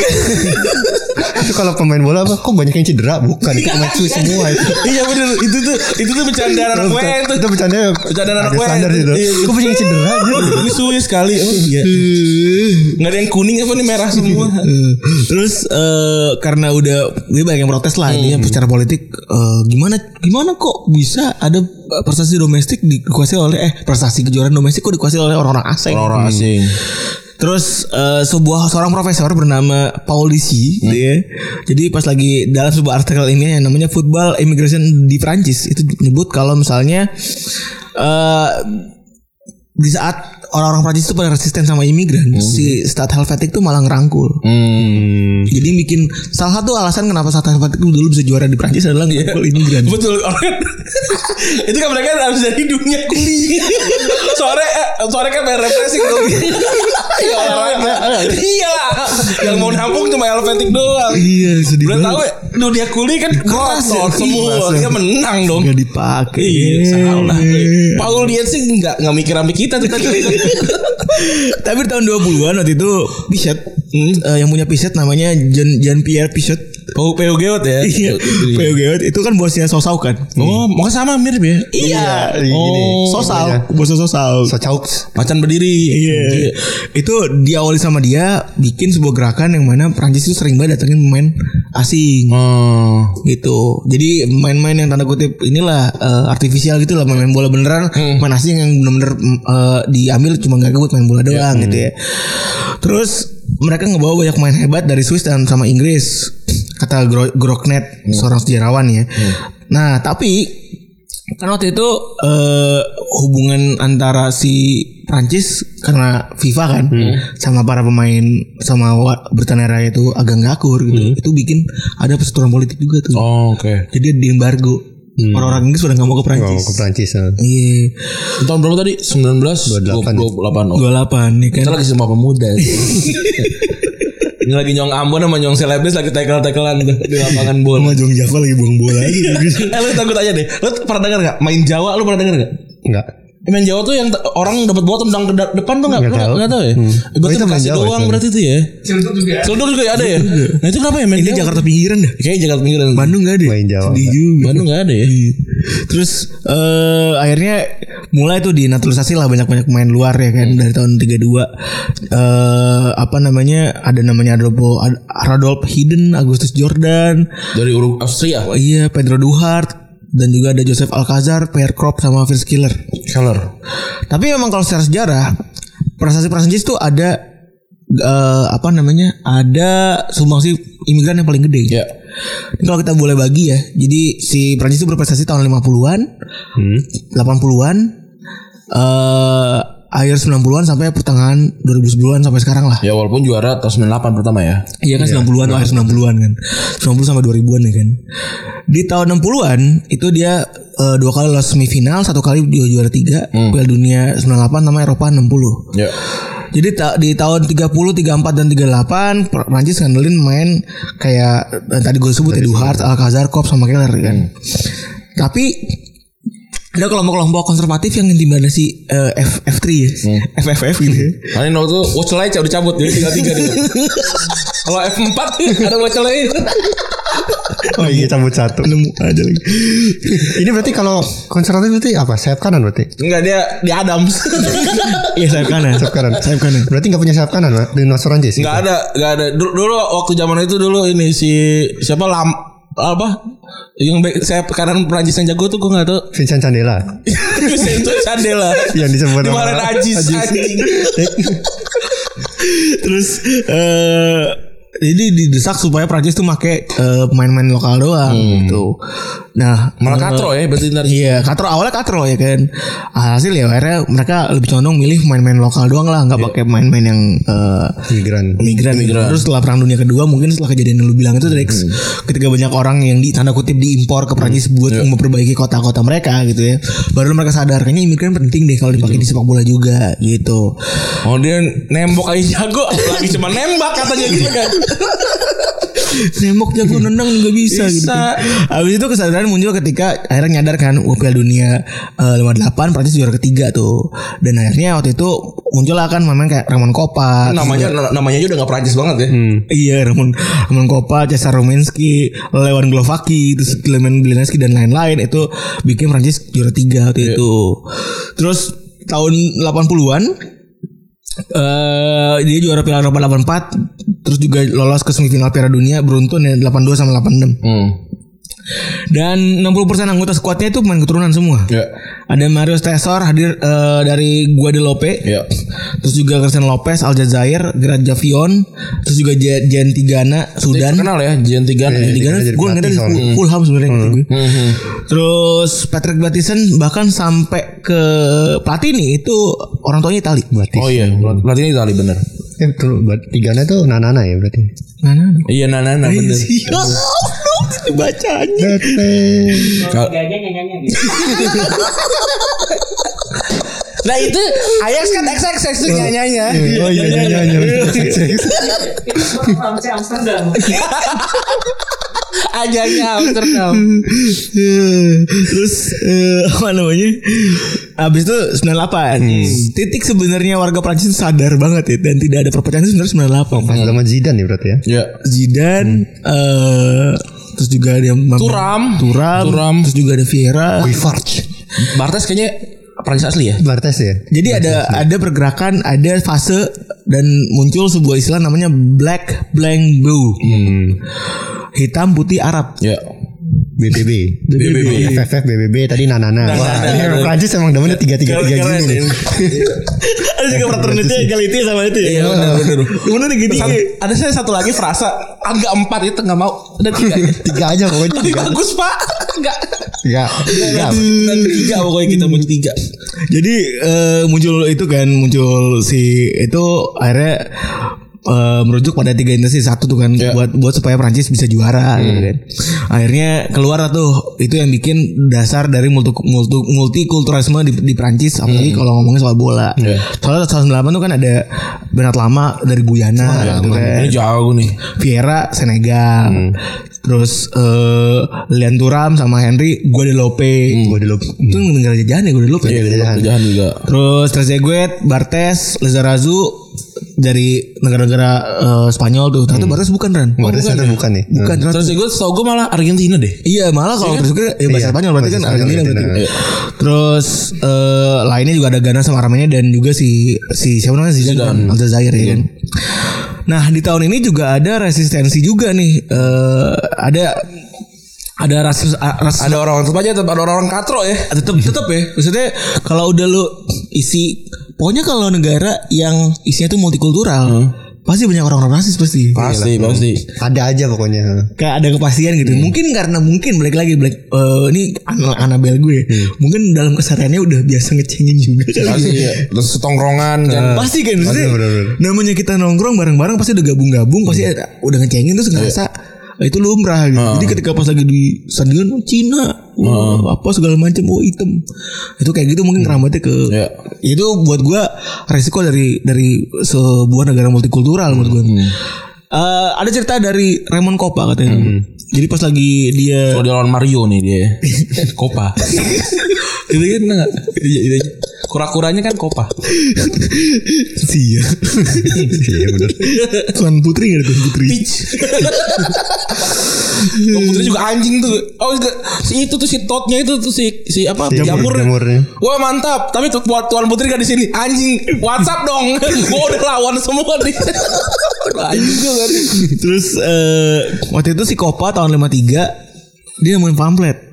Itu kalau pemain bola apa? Kok banyak yang cedera? Bukan, itu pemain Swiss semua itu. iya bener. Itu tuh itu tuh bercanda anak gue itu. Itu bercanda Bercanda anak ada gue. standar itu. Iya, iya. Kok banyak yang cedera? gitu? Ini Swiss sekali. Oh iya. Enggak ada yang kuning apa nih merah semua. Terus eh, karena udah dia banyak yang protes lah ini secara politik eh, gimana gimana kok bisa ada prestasi domestik dikuasai oleh eh prestasi kejuaraan domestik kok dikuasai oleh orang-orang asing. Orang asing. Terus eh, sebuah seorang profesor bernama Paul Disi gitu ya. Jadi pas lagi dalam sebuah artikel ini yang namanya Football Immigration di Prancis itu menyebut kalau misalnya eh di saat orang-orang Prancis itu pada resisten sama imigran, si Stade Helvetic itu malah ngerangkul. Hmm. Jadi bikin salah satu alasan kenapa Stade Helvetic dulu bisa juara di Prancis adalah ngerangkul imigran. Betul itu kan mereka harus dari dunia kuliah. Sore sore kan main refreshing dong. ya. Iya. Yang mau nampung cuma Helvetic doang. Iya, sedih Udah tahu ya dunia kuliah kan kotor semua. Dia menang dong. Nggak dipakai. Iya, salah. Paul dia sih nggak nggak mikir sampai kita tuh tadi. Tapi tahun 20-an waktu itu Pichet eh, yang punya Pichet namanya Jean, Jean Pierre Pichet. Oh, Geot ya. Iya. Geot itu kan bosnya Sosau kan. Oh, makanya sama mirip ya. Iya. Gini. Sosau, Iya. bosnya Sosau. So cauks. Macan berdiri. Iya. Itu diawali sama dia bikin sebuah gerakan yang mana Prancis itu sering banget datengin pemain asing. Oh. gitu. Jadi main-main yang tanda kutip inilah eh, artifisial gitu lah main bola beneran, main asing yang bener-bener eh, diambil cuma nggak buat main bola doang gitu ya. Terus mereka ngebawa banyak main hebat dari Swiss dan sama Inggris kata Gro Groknet seorang sejarawan ya. Nah tapi kan waktu itu eh, hubungan antara si Prancis karena FIFA kan sama para pemain sama wa- Britania Raya itu agak nggak akur gitu. Itu bikin ada persetujuan politik juga tuh. Oh, oke. Jadi di embargo. Orang-orang Inggris udah nggak mau ke Oh, Prancis. ke Prancis. ah. Iya, Tahun berapa tadi? 19 28. 28. Oh. 28 nih kan. Kita lagi semua pemuda. Ini lagi nyong Ambon sama nyong Selebris lagi tackle-tacklean tuh di lapangan bola. Sama Jong Java lagi buang bola aja. eh lu takut aja deh. Lu pernah denger gak? Main Jawa lu pernah denger gak? Enggak. Main Jawa tuh yang orang dapat bola tendang ke depan tuh gak? Nggak Lu tahu. Ya? Hmm. Eh, Oh, Berarti itu main Jawa doang itu. berarti itu ya? Ciledug juga. Ada ya? Nah itu kenapa ya main Ini Jawa? Jakarta pinggiran dah. Kayaknya Jakarta pinggiran. Bandung gak ada. Main Jawa, Sedih nggak. juga. Bandung gak ada ya? Iya. Terus eh akhirnya mulai tuh dinaturalisasi lah banyak-banyak pemain luar ya kan dari tahun 32 eh apa namanya ada namanya Adolfo Ad- Radolf Hidden, Agustus Jordan, Dari Uru Austria. oh iya Pedro Duhart dan juga ada Joseph Alcazar, Pierre Krop sama Vince Killer. Keller. Tapi memang kalau secara sejarah prestasi Prancis tuh ada eh, apa namanya? Ada sumbangsi imigran yang paling gede. Ya. Ini Kalau kita boleh bagi ya. Jadi si Prancis itu berprestasi tahun 50-an, 80-an, eh akhir 90-an sampai pertengahan 2010-an sampai sekarang lah. Ya walaupun juara tahun 98 pertama ya. Iya kan 90-an tuh akhir 90-an kan. 90 sampai 2000-an ya kan. Di tahun 60-an itu dia eh, dua kali lolos semifinal, satu kali dia juara tiga, Piala Dunia 98 sama Eropa 60. Ya. Jadi ta- di tahun 30, 34 dan 38 Pr- Prancis ngandelin main kayak eh, tadi gue sebut ya Duhart, Alcazar, Kop sama Keller kan. Tapi ada kelompok-kelompok konservatif yang intimidasi eh, F, F3 ya. FFF gitu ya. Kali no tuh watch light udah cabut jadi tinggal tiga dia. Kalau F4 ada watch light. Oh iya cabut satu. Nemu aja lagi. Ini berarti kalau konservatif berarti apa? Sayap kanan berarti? Enggak dia di Adams. Iya sayap kanan. Sayap kanan. Sayap kanan. Berarti nggak punya sayap kanan, Pak? Di Nos Prancis. Enggak ada, enggak ada. Dulu, dulu waktu zaman itu dulu ini si siapa lam apa yang saya kanan Prancis yang jago tuh gue nggak tahu. Vincent Candela. Itu Candela. Yang disebut sama- Ajis. Ajis. anjing. Terus eh jadi didesak supaya Prancis tuh make eh, pemain-pemain lokal doang gitu. Nah, Malah eh, katro ya berarti ntar. Iya, katro awalnya katro ya kan. Hasil ya akhirnya mereka lebih condong milih pemain-pemain lokal doang lah, nggak pakai pemain-pemain yang eh, Migran. migran. Migran. Terus setelah perang dunia kedua mungkin setelah kejadian yang lu bilang itu Rex, ketika banyak orang yang di tanda kutip diimpor ke Prancis buat memperbaiki kota-kota mereka gitu ya. Baru mereka sadar kayaknya imigran penting deh kalau dipakai di sepak bola juga gitu. Oh dia nembok aja jago, lagi cuma nembak katanya gitu kan. Nembok jago nendang juga bisa, gitu. Bisa. Habis itu kesadaran muncul ketika akhirnya nyadar kan wah, Piala Dunia eh, 58 Prancis juara ketiga tuh. Dan akhirnya waktu itu muncul lah kan memang kayak Ramon Kopa. namanya namanya aja udah gak Prancis banget ya. Iya Ramon Ramon Kopa, Cesar Romanski, Lewan Glovaki, terus Clement Bielanski dan lain-lain itu bikin Prancis juara tiga waktu itu. Terus tahun 80-an eh dia juara Piala Eropa 84 terus juga lolos ke semifinal Piala Dunia beruntun ya 82 sama 86. Hmm. Dan 60% anggota skuadnya itu pemain keturunan semua. Ya. Ada Mario Stesor hadir eh, dari Guadeloupe. Ya. Terus juga Christian Lopez Aljazair, Gerard Javion, terus juga Jen Tigana Sudan. Kenal ya Jian Tigana. Jen Tigana gue nggak dari. Fulham sebenarnya. gue. Mhm. Terus Patrick Battison bahkan sampai ke Platini itu orang tuanya Itali. Oh iya, berarti ini Itali bener. Eh buat tiganya tuh Nanana ya berarti. Nah. Iya Nana Nana bener. Dong dibacanya. Kal- Nah itu Ajax kan XXX tuh nyanyinya. Oh iya iya iya. iya. Amsterdam. Ajanya Amsterdam. Terus eh, apa namanya? Habis itu 98. Titik sebenarnya warga Prancis sadar banget ya dan tidak ada perpecahan itu sebenarnya 98. Pas zaman Zidane ya berarti ya. Ya. Zidane eh terus juga ada Turam. Turam, Turam. terus juga ada Vieira. Wifarch. Bartes kayaknya Prancis asli ya. Bartes ya. Jadi ada ada pergerakan, ada fase dan muncul sebuah istilah namanya black blank blue. Hitam putih Arab. Ya. BBB. BBB. FFF BBB tadi Nanana. Wah, ini Prancis emang demennya tiga tiga tiga gini nih. ada juga fraternity equality sama itu ya. Iya benar benar. Bener gitu. Sat- Ada saya satu lagi frasa agak empat itu nggak mau. Ada tiga. Tiga aja pokoknya Tapi tiga. bagus pak. Enggak. Tiga. Tiga. Tiga pokoknya kita mau tiga. Jadi eh, muncul itu kan muncul si itu akhirnya eh, merujuk pada tiga intensi satu tuh kan Ya. buat buat supaya Prancis bisa juara gitu kan. Akhirnya keluar tuh itu yang bikin dasar dari multi multi multikulturalisme di, di Prancis apalagi kalau ngomongin soal bola. Ya. Soalnya tahun 98 tuh kan ada Bernat Lama dari Guyana gitu kan. Ini jauh nih. Vieira Senegal. Terus eh Lian Thuram sama Henry Guadeloupe. Guadeloupe. Itu negara jajahan ya Guadeloupe. Iya, jajan juga. Terus Trezeguet, Bartes, Lizarazu dari negara-negara eh, Spanyol tuh. Ternyata Bartes bukan Ran. Bartes itu bukan nih. Bukan ternyata. Terus gue tau gue malah Argentina deh. Iya malah kalau Trezeguet ya bahasa Iya, Spanyol berarti kan bahasa Spanyol, Argentina berarti. Argentina. Terus eh, lainnya juga ada Ghana sama Armenia dan juga si si siapa namanya Zidane, Aljazair ya kan. Nah di tahun ini juga ada resistensi juga nih. Eh, ada ada rasis, ras, Ada orang tetap aja tetap ada orang-orang katro ya. tetep tetep ya maksudnya kalau udah lu isi pokoknya kalau negara yang isinya tuh multikultural pasti banyak orang-orang rasis pasti Pasti pasti. Ada aja pokoknya. kayak ada kepastian gitu mungkin karena mungkin balik lagi balik eh, ini an- Anabel gue mungkin dalam kesehariannya udah biasa ngecengin juga kali Pasti ya. ya. Terus tongkrongan kan. pasti kan maksudnya Bener, bener, bener. namanya kita nongkrong bareng-bareng pasti udah gabung-gabung pasti ada- udah ngecengin terus ngerasa "Ah, itu lumrah gitu. Jadi ketika pas lagi di stadion oh, Cina, oh, apa segala macam, oh hitam. Itu kayak gitu mungkin keramatnya ke Ya. itu buat gua resiko dari dari sebuah negara multikultural menurut gua. Eh, ada cerita dari Raymond Kopa katanya. Jadi pas lagi dia Kalau dia lawan Mario nih dia. Kopa. itu kan enggak. Iya, iya. Kura-kuranya kan Kopa. Sia. Iya bener. Tuan Putri nggak ada Tuan Putri? Peach. Oh, Putri juga anjing tuh. Oh, juga- si itu tuh si totnya itu tuh si si apa? Si jamur, jamur. jamurnya. Wah mantap. Tapi tuh buat Tuan Putri gak di sini. Anjing. WhatsApp dong. Gua udah lawan semua nih. anjing juga nih. Terus eh, waktu itu si Kopa tahun 53 dia nemuin pamflet.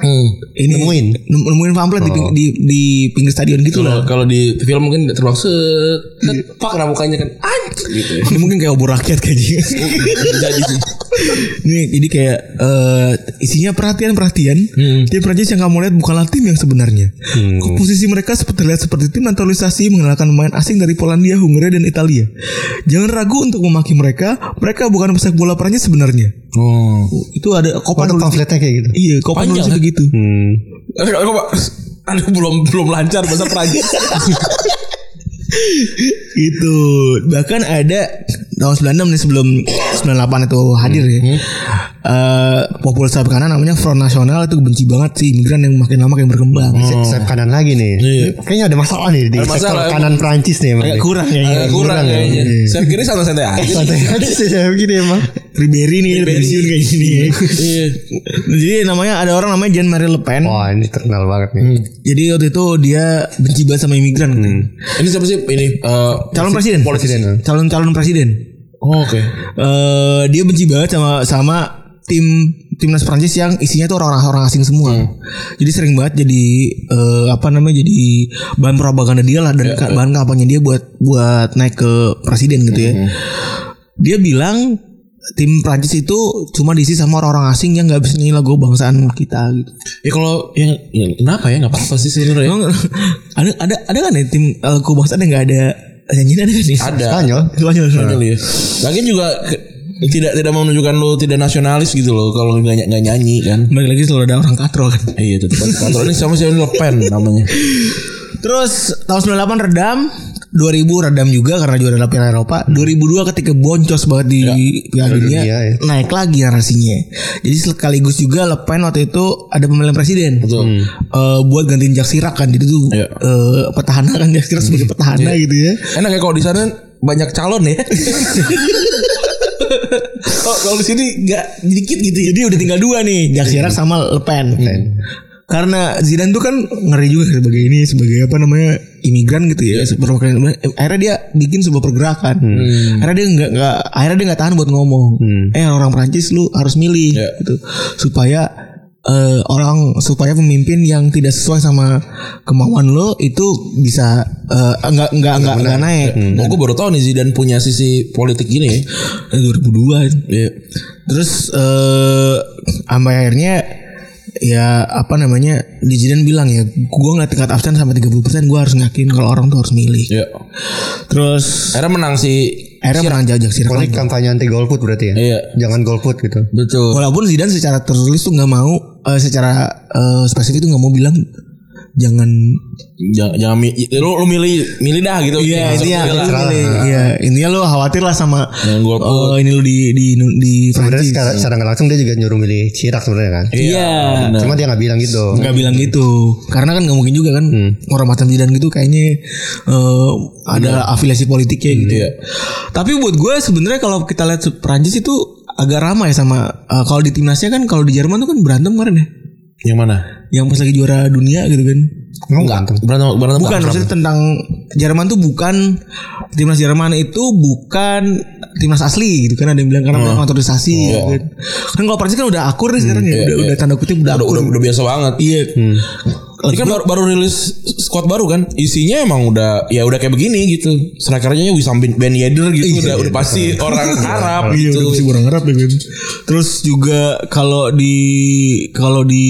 Ini Nemuin? nem- nemuin pamflet di, ping- di di pinggir stadion gitu lah. kalau di film mungkin terbang set. Pak nah mukanya kan anjing. gitu ya. Ini mungkin kayak obor rakyat. Jadi sih. Nih, jadi kayak eh, isinya perhatian-perhatian. Tim Prancis yang kamu lihat bukanlah tim yang sebenarnya. Komposisi mereka seperti terlihat seperti tim naturalisasi mengenalkan pemain asing dari Polandia, Hungaria, dan Italia. Jangan ragu untuk memaki mereka. Mereka bukan pesepak bola Prancis sebenarnya. Oh. Itu ada Kopa ada nulis- pamfletnya kayak gitu. Iya, Kopa Panjang, nulis kan? begitu. Hmm. Eh? Aduh belum belum lancar bahasa Prancis. Itu bahkan ada tahun 96 nih sebelum 98 itu hadir ya. Eh populasi sayap kanan namanya Front Nasional itu benci banget sih imigran yang makin lama makin berkembang. Sayap kanan lagi nih. Iya. Kayaknya ada masalah nih di Ada sektor masalah, emang. kanan Prancis nih emang. Agak nih. kurang ya. Agak kurang ya. Saya kira santai-santai aja. Santai aja sih saya begini emang. Ribery nih pensiun kayak gini. ya. Iya. Jadi namanya ada orang namanya Jean Marie Le Pen. Wah ini terkenal banget nih. Jadi waktu itu dia benci banget sama imigran. Ini siapa sih? Ini eh, Calon presiden. Presiden. Calon calon presiden. Oh, Oke. eh dia benci banget sama sama tim timnas Prancis yang isinya tuh orang orang asing semua. Jadi sering banget jadi eh, apa namanya jadi bahan propaganda dia lah dan ka- bahan kampanye dia buat buat naik ke presiden gitu ya. Dia bilang tim Prancis itu cuma diisi sama orang-orang asing yang nggak bisa nyanyi lagu bangsaan kita gitu. Ya kalau yang, yang kenapa ya nggak apa-apa sih sebenarnya. Ada ada ada kan ya tim lagu bangsaan yang nggak ada nyanyi ada kan nih? Ada. Spanyol. Spanyol. Spanyol ya. Lagian juga tidak tidak mau menunjukkan lo tidak nasionalis gitu loh kalau nggak ny- nggak nyanyi kan. Balik lagi selalu ada orang katrol kan. Iya tetap kontrol ini sama si Le Pen namanya. Terus tahun 98 redam 2000 redam juga karena juara Piala Eropa 2002 ketika boncos banget di Piala Dunia Dunia, ya. naik lagi narasinya jadi sekaligus juga Le Pen waktu itu ada pemilihan presiden Betul. Eh, buat gantiin Jacques Chirac kan jadi tuh Iya. eh, petahana kan Jacques Chirac sebagai petahana gitu ya Enak ya kalau di sana banyak calon ya. oh, kalau di sini nggak dikit gitu ya. jadi udah tinggal dua nih Jacques Chirac sama Le Pen karena Zidane tuh kan ngeri juga sebagai ini sebagai apa namanya imigran gitu ya perwakilan akhirnya dia bikin sebuah pergerakan. Akhirnya dia nggak nggak akhirnya dia nggak tahan buat ngomong. Eh orang Prancis lu harus milih Ya. gitu. Supaya eh, orang supaya pemimpin yang tidak sesuai sama kemauan lo itu bisa eh, nggak nggak nggak nggak naik. Oh, gue baru tahu nih Zidane punya sisi politik gini ya. Eh, 2002 Iya. Terus eh sampai akhirnya ya apa namanya di Zidane bilang ya gue ngeliat tingkat absen sampai 30% gue harus ngakin kalau orang tuh harus milih. Iya. Terus Akhirnya menang si akhirnya menang jajak sih. Pokoknya kampanye anti golput berarti ya. Iya. Jangan golput gitu. Betul. Walaupun Zidane secara tertulis tuh nggak mau eh, secara eh, spesifik tuh nggak mau bilang jangan Jangan, jangan mi- lu, lu milih milih dah gitu. Iya lah. intinya, iya intinya lo khawatir lah sama eh, ini lo di di di Sebenarnya Prancis. secara, secara nggak langsung dia juga nyuruh milih Chirac sebenarnya kan. Iya. benar. Cuma dia nggak bilang gitu. nggak bilang gitu karena kan nggak mungkin juga kan orang macam Zidane gitu kayaknya eh, ada afiliasi politiknya gitu Iya. tapi buat gue sebenarnya kalau kita lihat Prancis itu agak ramai sama eh, kalau di timnasnya kan kalau di Jerman tuh kan berantem kemarin ya Yang mana? yang pas lagi juara dunia gitu kan Emang berantem. Berantem berantem bukan maksudnya tentang Jerman tuh bukan timnas Jerman itu bukan timnas asli gitu kan ada yang bilang karena oh. naturalisasi gitu kan kan kalau Prancis kan udah akur nih sekarang ya udah, udah tanda kutip udah udah, akur udah, udah biasa banget. iya Ini kan baru, baru rilis squad baru kan. Isinya emang udah ya udah kayak begini gitu. Strikernya Wissam bin Ben Yedder gitu udah udah pasti orang Arab Iya gitu. udah pasti orang Arab ya kan. Terus juga kalau di kalau di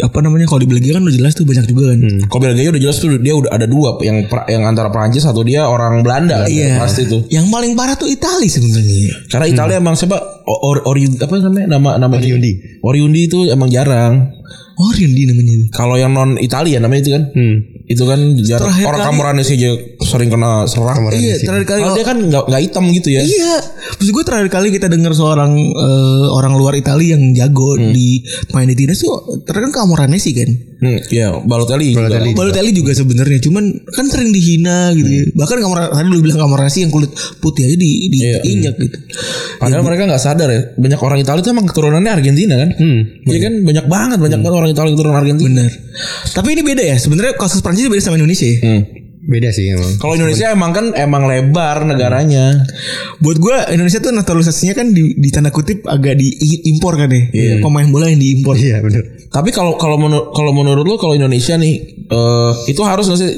apa namanya kalau di Belgia kan udah jelas tuh banyak juga kan. Kalau Belgia udah jelas tuh dia udah ada dua yang yang antara Prancis atau dia orang Belanda Iya. pasti tuh. Yang paling parah tuh Itali sebenarnya. Karena Italia emang siapa or, or, apa namanya nama nama Oriundi. Oriundi itu emang jarang. Oh Rindi namanya. Kalau yang non Italia namanya itu kan. Itu kan. Terakhir Orang Camoranesi aja sering kena serang. Iya terakhir kali. Kalau dia kan nggak nggak hitam gitu ya. Iya, terus gue terakhir kali kita dengar seorang eh, orang luar Italia yang jago di main di timnas tuh terkadang Camoranesi kan. Hmm, iya, Balotelli. juga. Balotelli juga sebenarnya, cuman kan sering dihina gitu. ya. Bahkan Camoranesi tadi lu bilang Camoranesi yang kulit putih aja di di Iya. injak gitu. Padahal mereka nggak sadar ya. Banyak orang Italia itu emang keturunannya Argentina kan. Iya kan banyak banget banyak banget orang Italia keturunan Argentina. Bener. Tapi ini beda ya. Sebenarnya kasus Prancis beda sama Indonesia. ya. Hmm. Beda sih emang. Kalau Indonesia emang kan emang lebar negaranya. Buat gue Indonesia tuh naturalisasinya kan di, di tanda kutip agak diimpor kan ya. Pemain bola yang diimpor. Iya benar. Tapi kalau kalau menur- kalau menurut lo kalau Indonesia nih eh, itu harus nggak sih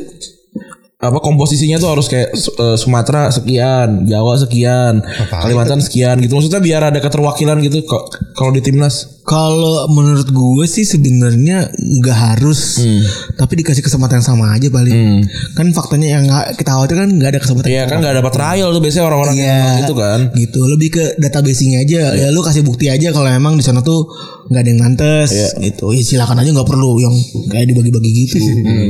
apa komposisinya tuh harus kayak eh, Sumatera sekian, Jawa sekian, Kalimantan sekian gitu. Maksudnya biar ada keterwakilan gitu kok kalau di timnas. Kalau menurut gue sih sebenarnya nggak harus, Hmm. tapi dikasih kesempatan yang sama aja paling. Kan faktanya yang kita khawatir kan nggak ada kesempatan. Iya kan nggak dapat trial tuh biasanya orang-orang yang Iya. gitu kan. Gitu, lebih ke databasing aja. Ya lu kasih bukti aja kalau emang di sana tuh nggak ada yang nantes gitu. Ya silakan aja nggak perlu yang kayak dibagi-bagi gitu.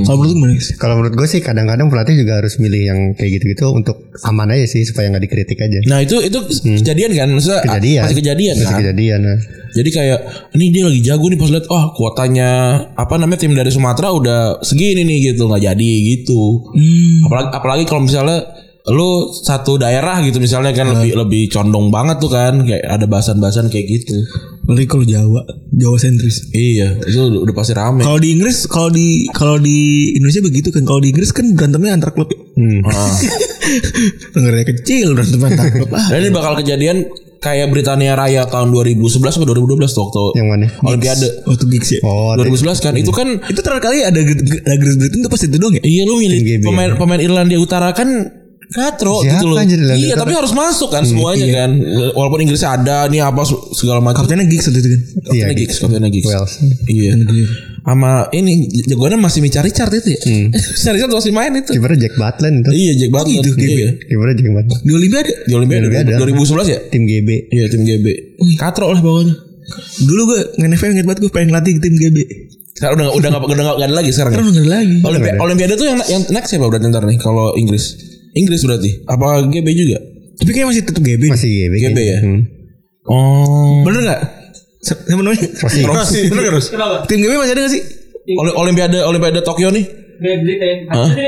Kalau menurut? Guys? Kalau menurut gue sih kadang-kadang pelatih juga harus milih yang kayak gitu-gitu untuk aman aja sih supaya nggak dikritik aja. Nah itu itu kejadian kan, maksudnya Kejadian. masih kejadian Masih kan. kejadian. nah. Jadi kayak ini dia lagi jago nih pas lihat oh kuotanya apa namanya tim dari Sumatera udah segini nih gitu nggak jadi gitu. Apalagi apalagi kalau misalnya lu satu daerah gitu misalnya kan lebih lebih condong banget tuh kan kayak ada bahasan-bahasan kayak gitu. Apalagi kalau Jawa, Jawa sentris. Iya, itu udah, udah pasti rame. Kalau di Inggris, kalau di kalau di Indonesia begitu kan. Kalau di Inggris kan berantemnya antar klub. ya. Ah. Negaranya kecil berantem antar klub. Ah, Dan ini bakal kejadian kayak Britania Raya tahun 2011 atau 2012 tuh waktu Yang mana? Olimpiade. waktu gigs ya. Oh, 2011 kan itu kan Itu terakhir kali ada ada Great Britain tuh pas itu doang ya. Iya lu milih pemain pemain Irlandia Utara kan katro Siapa gitu loh. Iya, tapi harus masuk kan semuanya kan. Walaupun Inggris ada nih apa segala macam. Kaptennya gigs itu kan. Kaptennya Iya, Giggs, kaptennya Giggs. Wales. Iya. Sama ini jagoannya masih Micha Richard itu ya. Micha Richard masih main itu. Kipernya Jack Butland itu. Iya, Jack Butler. gitu, gitu. Iya. Kipernya Jack Butland. Di Olimpiade. Di Olimpiade Olimpiade. 2011 ya? Tim GB. Iya, tim GB. Katro lah pokoknya. Dulu gue nge-NFL inget banget gue pengen latih tim GB. Sekarang udah nggak- udah nggak udah nggak nggak ada lagi sekarang. ya? Terus nggak ada lagi. Olimpiade, Olimpiade tuh yang yang next siapa berarti ntar nih kalau Inggris? Inggris berarti. Apa GB juga? Tapi kayaknya masih tetap GB. Masih GB. GB ya? Hmm. Oh. Bener gak? Siapa namanya? Rossi. Rossi. Bener gak Ros? Kenapa? Tim GB masih ada gak sih? Oli- Olimpiade Olimpiade Tokyo nih. Great Britain.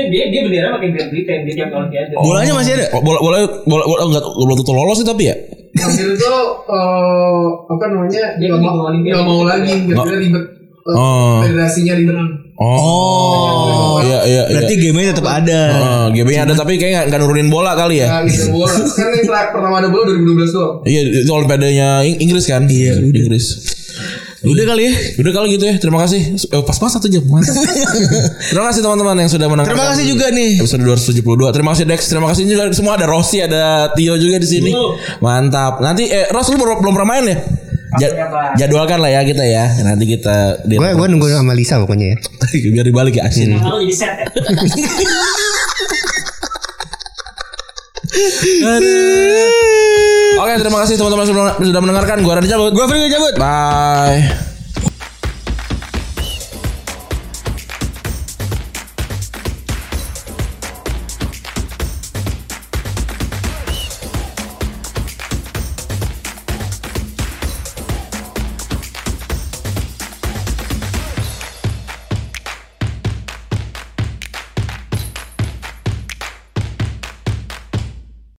Dia dia bendera pakai Great Britain di tiap olimpiade. Bolanya masih ada? Oh, bola bola bola, bola enggak belum tentu lolos sih tapi ya. Hasil itu eh, apa namanya Dia nggak nggak mau mau Olimpiade. nggak mau lagi gara-gara ribet Eh, Oh. federasinya ribet Oh. Iya iya iya. Berarti game tetap ada. Oh, GB-nya ada tapi kayak nggak- nggak nurunin bola kali ya. Gitu bola kan yang per- pertama ada bola 2012 doang Iya, itu Olimpiadenya Ing- Inggris kan? Iya, Inggris. Udah kali ya. Udah kali gitu ya. Terima kasih. Eh, pas pas satu jam. Mantap. Terima kasih teman-teman yang sudah menonton. Terima kasih juga nih. Episode 272. Terima kasih Dex. Terima kasih juga semua ada Rossi, ada Tio juga di sini. Mantap. Nanti eh Ros lu belum belum pernah main ya? Ja- jadwalkan lah ya kita ya. Nanti kita di Gue gue nunggu sama Lisa pokoknya ya. biar dibalik ya asin. Kalau jadi set ya. Oke, terima kasih teman-teman sudah sudah mendengarkan. Gua Randy cabut. Gue free cabut. Bye.